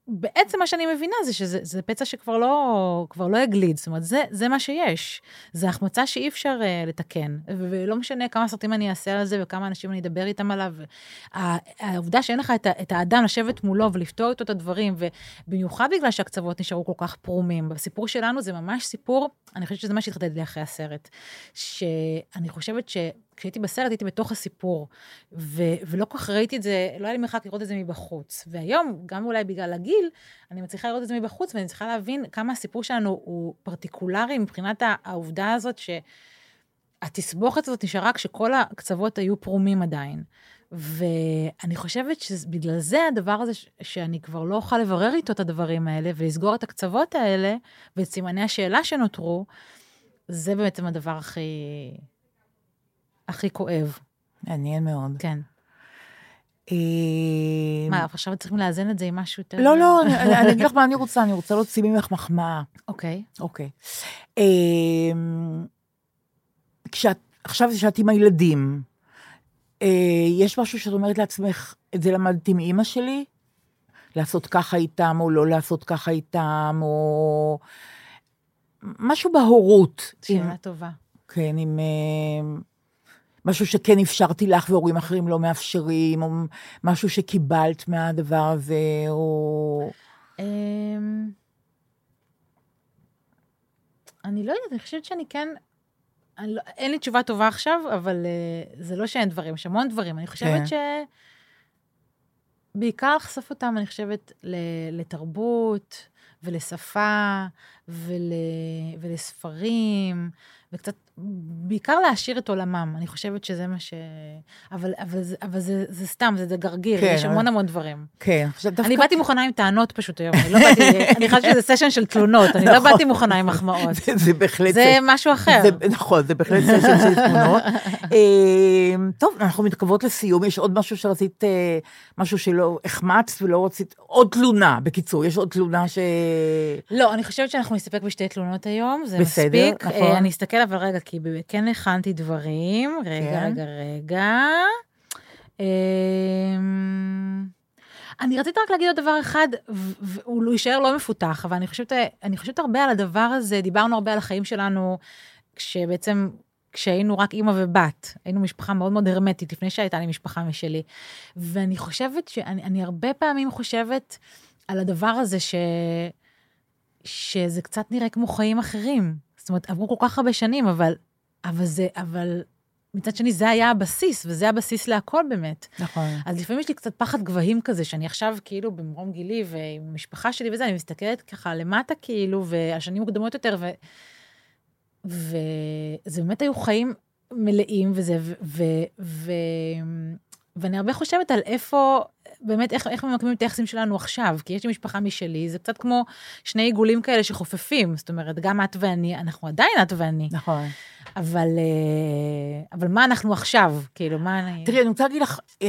[SPEAKER 3] בעצם מה שאני מבינה זה שזה זה פצע שכבר לא, כבר לא יגליד, זאת אומרת, זה, זה מה שיש. זה החמצה שאי אפשר uh, לתקן, ולא משנה כמה סרטים אני אעשה על זה וכמה אנשים אני אדבר איתם עליו. העובדה שאין לך את, את האדם לשבת מולו ולפתור איתו את הדברים, ובמיוחד בגלל שהקצוות נשארו כל כך פרומים. בסיפור שלנו זה ממש סיפור, אני חושבת שזה מה שהתחדד לי אחרי הסרט, שאני חושבת ש... כשהייתי בסרט, הייתי בתוך הסיפור, ו, ולא כל כך ראיתי את זה, לא היה לי מרחק לראות את זה מבחוץ. והיום, גם אולי בגלל הגיל, אני מצליחה לראות את זה מבחוץ, ואני צריכה להבין כמה הסיפור שלנו הוא פרטיקולרי מבחינת העובדה הזאת שהתסבוכת הזאת נשארה כשכל הקצוות היו פרומים עדיין. ואני חושבת שבגלל זה הדבר הזה, ש- שאני כבר לא אוכל לברר איתו את הדברים האלה, ולסגור את הקצוות האלה, ואת סימני השאלה שנותרו, זה בעצם הדבר הכי, הכי כואב.
[SPEAKER 2] מעניין מאוד.
[SPEAKER 3] כן.
[SPEAKER 2] אה,
[SPEAKER 3] מה, עכשיו צריכים לאזן את זה עם משהו יותר...
[SPEAKER 2] לא, לא, אני- אגיד לך מה אני רוצה, אני רוצה להוציא ממך מחמאה.
[SPEAKER 3] אוקיי.
[SPEAKER 2] אוקיי. אמ, כשאת, עכשיו שאת עם הילדים, אה, יש משהו שאת אומרת לעצמך, את זה למדתי מאימא שלי? לעשות ככה איתם, או לא לעשות ככה איתם, או... משהו בהורות. עם-
[SPEAKER 3] שאלה טובה.
[SPEAKER 2] כן, עם אה, משהו שכן אפשרתי לך והורים אחרים לא מאפשרים, או משהו שקיבלת מהדבר הזה, או...
[SPEAKER 3] אמ, אני לא יודעת, אני חושבת שאני כן... אני לא, אין לי תשובה טובה עכשיו, אבל uh, זה לא שאין דברים, יש המון דברים. אני חושבת
[SPEAKER 2] כן.
[SPEAKER 3] ש... בעיקר לחשוף אותם, אני חושבת, ל, לתרבות ולשפה ול, ולספרים, וקצת, בעיקר להעשיר את עולמם. אני חושבת שזה מה ש... אבל, אבל, אבל זה, זה סתם, זה, זה גרגיר,
[SPEAKER 2] כן,
[SPEAKER 3] יש המון המון דברים.
[SPEAKER 2] כן, עכשיו דווקא...
[SPEAKER 3] אני באתי מוכנה עם טענות פשוט היום, אני לא באתי, אני חושבת שזה סשן של תלונות, אני לא
[SPEAKER 2] נכון.
[SPEAKER 3] באתי מוכנה עם מחמאות.
[SPEAKER 2] זה, זה בהחלט...
[SPEAKER 3] זה משהו אחר.
[SPEAKER 2] זה, נכון, זה בהחלט סשן של תמונות. <laughs> אה, טוב, אנחנו מתקרבות לסיום, יש עוד משהו שרצית, אה, משהו שלא החמצת ולא רצית, עוד תלונה, בקיצור, יש עוד תלונה ש...
[SPEAKER 3] לא, אני חושבת שאנחנו נסתפק בשתי תלונות היום, זה
[SPEAKER 2] בסדר,
[SPEAKER 3] מספיק.
[SPEAKER 2] נכון.
[SPEAKER 3] אה, אני אסתכל אבל רגע, כי באמת כן הכנתי דברים. רגע,
[SPEAKER 2] כן.
[SPEAKER 3] רגע, רגע. אמ, אני רציתי רק להגיד עוד דבר אחד, והוא יישאר לא מפותח, אבל אני חושבת, אני חושבת הרבה על הדבר הזה, דיברנו הרבה על החיים שלנו, כשבעצם, כשהיינו רק אימא ובת, היינו משפחה מאוד מאוד הרמטית, לפני שהייתה לי משפחה משלי. ואני חושבת שאני אני הרבה פעמים חושבת על הדבר הזה ש... שזה קצת נראה כמו חיים אחרים. זאת אומרת, עברו כל כך הרבה שנים, אבל, אבל זה, אבל מצד שני, זה היה הבסיס, וזה הבסיס להכל באמת.
[SPEAKER 2] נכון.
[SPEAKER 3] אז לפעמים יש לי קצת פחד גבהים כזה, שאני עכשיו כאילו במרום גילי ועם המשפחה שלי וזה, אני מסתכלת ככה למטה כאילו, והשנים מוקדמות יותר, ו... וזה באמת היו חיים מלאים וזה, ו... ו... ו... ואני הרבה חושבת על איפה, באמת, איך, איך ממקמים את היחסים שלנו עכשיו, כי יש לי משפחה משלי, זה קצת כמו שני עיגולים כאלה שחופפים, זאת אומרת, גם את ואני, אנחנו עדיין את ואני,
[SPEAKER 2] נכון.
[SPEAKER 3] אבל, אה, אבל מה אנחנו עכשיו? כאילו, מה אני...
[SPEAKER 2] תראי, אני רוצה להגיד לך, אה,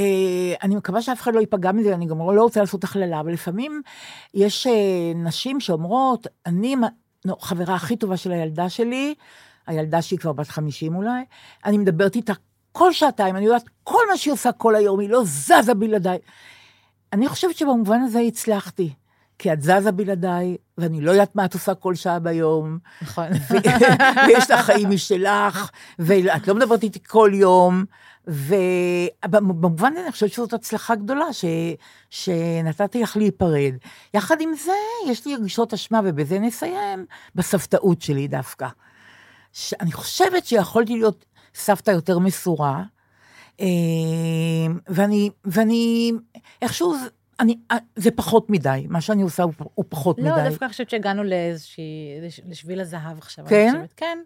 [SPEAKER 2] אני מקווה שאף אחד לא ייפגע מזה, אני גם לא רוצה לעשות הכללה, אבל לפעמים יש אה, נשים שאומרות, אני חברה הכי טובה של הילדה שלי, הילדה שהיא כבר בת 50 אולי, אני מדברת איתה כל שעתיים, אני יודעת כל מה שהיא עושה כל היום, היא לא זזה בלעדיי. אני חושבת שבמובן הזה הצלחתי, כי את זזה בלעדיי, ואני לא יודעת מה את עושה כל שעה ביום,
[SPEAKER 3] נכון. <laughs>
[SPEAKER 2] ויש לך חיים משלך, ואת לא מדברת איתי כל יום, ובמובן הזה אני חושבת שזאת הצלחה גדולה, ש, שנתתי לך להיפרד. יחד עם זה, יש לי רגשות אשמה, ובזה נסיים, בסבתאות שלי דווקא. שאני חושבת שיכולתי להיות סבתא יותר מסורה, אה, ואני, ואני, איכשהו, אני, אה, זה פחות מדי, מה שאני עושה הוא, הוא פחות
[SPEAKER 3] לא,
[SPEAKER 2] מדי.
[SPEAKER 3] דווקא אני חושבת שהגענו לאיזושהי, לש- לשביל הזהב עכשיו. אני
[SPEAKER 2] כן?
[SPEAKER 3] חושבת, כן.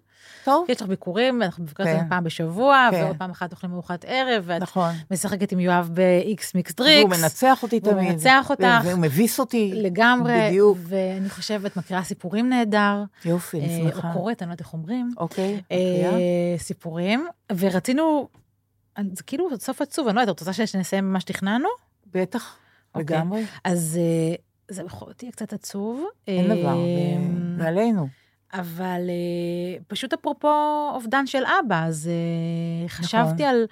[SPEAKER 2] טוב,
[SPEAKER 3] יש לך ביקורים, אנחנו בביקורת
[SPEAKER 2] כן.
[SPEAKER 3] פעם בשבוע,
[SPEAKER 2] כן.
[SPEAKER 3] ועוד פעם אחת אוכלים ארוחת ערב, ואת
[SPEAKER 2] נכון.
[SPEAKER 3] משחקת עם יואב באיקס מיקס
[SPEAKER 2] והוא
[SPEAKER 3] דריקס.
[SPEAKER 2] מנצח אותי
[SPEAKER 3] והוא
[SPEAKER 2] תמיד.
[SPEAKER 3] מנצח אותך.
[SPEAKER 2] והוא מביס אותי.
[SPEAKER 3] לגמרי.
[SPEAKER 2] בדיוק.
[SPEAKER 3] ואני חושבת, מקריאה סיפורים נהדר.
[SPEAKER 2] יופי, אני
[SPEAKER 3] אה,
[SPEAKER 2] שמחה.
[SPEAKER 3] או קוראת, אני לא יודעת איך אומרים.
[SPEAKER 2] אוקיי, מקריאה.
[SPEAKER 3] אה, סיפורים, ורצינו, זה כאילו סוף עצוב, אני לא יודעת, את רוצה שנסיים במה שתכננו?
[SPEAKER 2] בטח. לגמרי.
[SPEAKER 3] אז אה, זה בכל זאת יהיה קצת עצוב.
[SPEAKER 2] אין דבר,
[SPEAKER 3] אה,
[SPEAKER 2] זה עלינו.
[SPEAKER 3] אבל אה, פשוט אפרופו אובדן של אבא, אז אה, חשבתי
[SPEAKER 2] נכון.
[SPEAKER 3] על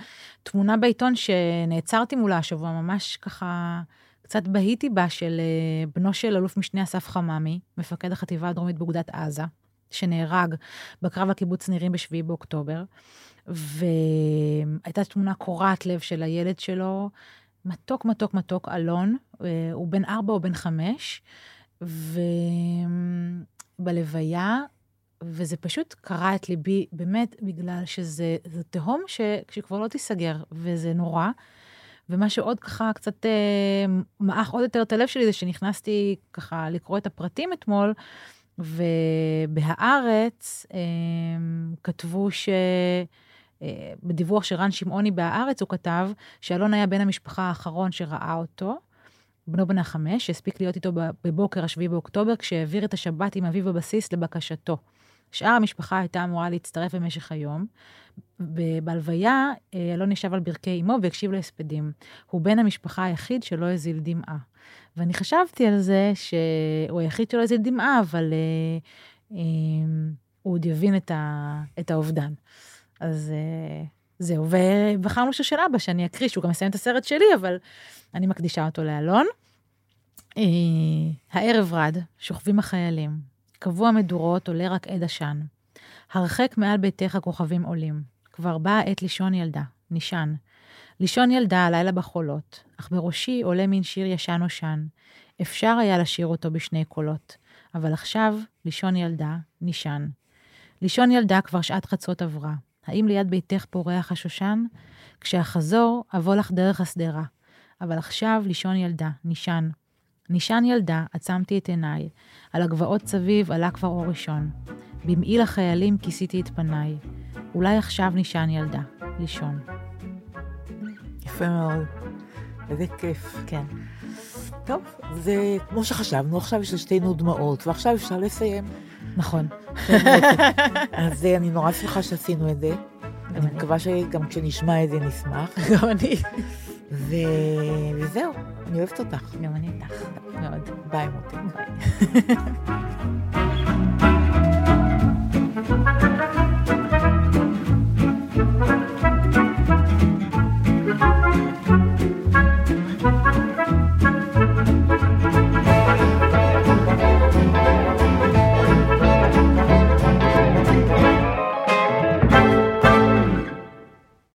[SPEAKER 3] תמונה בעיתון שנעצרתי מולה השבוע, ממש ככה, קצת בהיתי בה, של אה, בנו של אלוף משנה אסף חממי, מפקד החטיבה הדרומית באוגדת עזה, שנהרג בקרב הקיבוץ נירים ב-7 באוקטובר, והייתה תמונה קורעת לב של הילד שלו, מתוק, מתוק, מתוק, אלון, אה, הוא בן ארבע או בן חמש, ובלוויה וזה פשוט קרע את ליבי, באמת, בגלל שזה זה תהום ש, שכבר לא תיסגר, וזה נורא. ומה שעוד ככה קצת אה, מעך עוד יותר את הלב שלי, זה שנכנסתי ככה לקרוא את הפרטים אתמול, ובהארץ אה, כתבו ש... אה, בדיווח של רן שמעוני בהארץ, הוא כתב שאלון היה בן המשפחה האחרון שראה אותו, בנו בן החמש, שהספיק להיות איתו בבוקר השביעי באוקטובר, כשהעביר את השבת עם אביו בבסיס לבקשתו. שאר המשפחה הייתה אמורה להצטרף במשך היום. בהלוויה, אה, אלון ישב על ברכי אמו והקשיב להספדים. הוא בן המשפחה היחיד שלא הזיל דמעה. ואני חשבתי על זה שהוא היחיד שלא הזיל דמעה, אבל אה, אה, הוא עוד יבין את, ה, את האובדן. אז אה, זהו, ובחרנו שיר של אבא שאני אקריא, שהוא גם מסיים את הסרט שלי, אבל אני מקדישה אותו לאלון. אה, הערב רד, שוכבים החיילים, קבוע מדורות, עולה רק עד עשן. הרחק מעל ביתך כוכבים עולים. כבר באה עת לישון ילדה, נשען. לישון ילדה הלילה בחולות, אך בראשי עולה מין שיר ישן נושן. אפשר היה לשיר אותו בשני קולות, אבל עכשיו לישון ילדה, נשען. לישון ילדה כבר שעת חצות עברה. האם ליד ביתך פורח השושן? כשאחזור, אבוא לך דרך השדרה. אבל עכשיו לישון ילדה, נשען. נשען ילדה, עצמתי את עיניי. על הגבעות סביב עלה כבר אור ראשון. במעיל החיילים כיסיתי את פניי. אולי עכשיו נשען ילדה, לישון.
[SPEAKER 2] יפה מאוד. איזה כיף.
[SPEAKER 3] כן.
[SPEAKER 2] טוב, זה כמו שחשבנו, עכשיו יש לשתינו דמעות, ועכשיו אפשר לסיים.
[SPEAKER 3] נכון. <laughs>
[SPEAKER 2] אז אני נורא שמחה שעשינו את זה. אני מקווה שגם כשנשמע את זה נשמח. <laughs>
[SPEAKER 3] גם אני.
[SPEAKER 2] וזהו, אני אוהבת אותך.
[SPEAKER 3] גם אני איתך, מאוד.
[SPEAKER 2] ביי מוטי. ביי.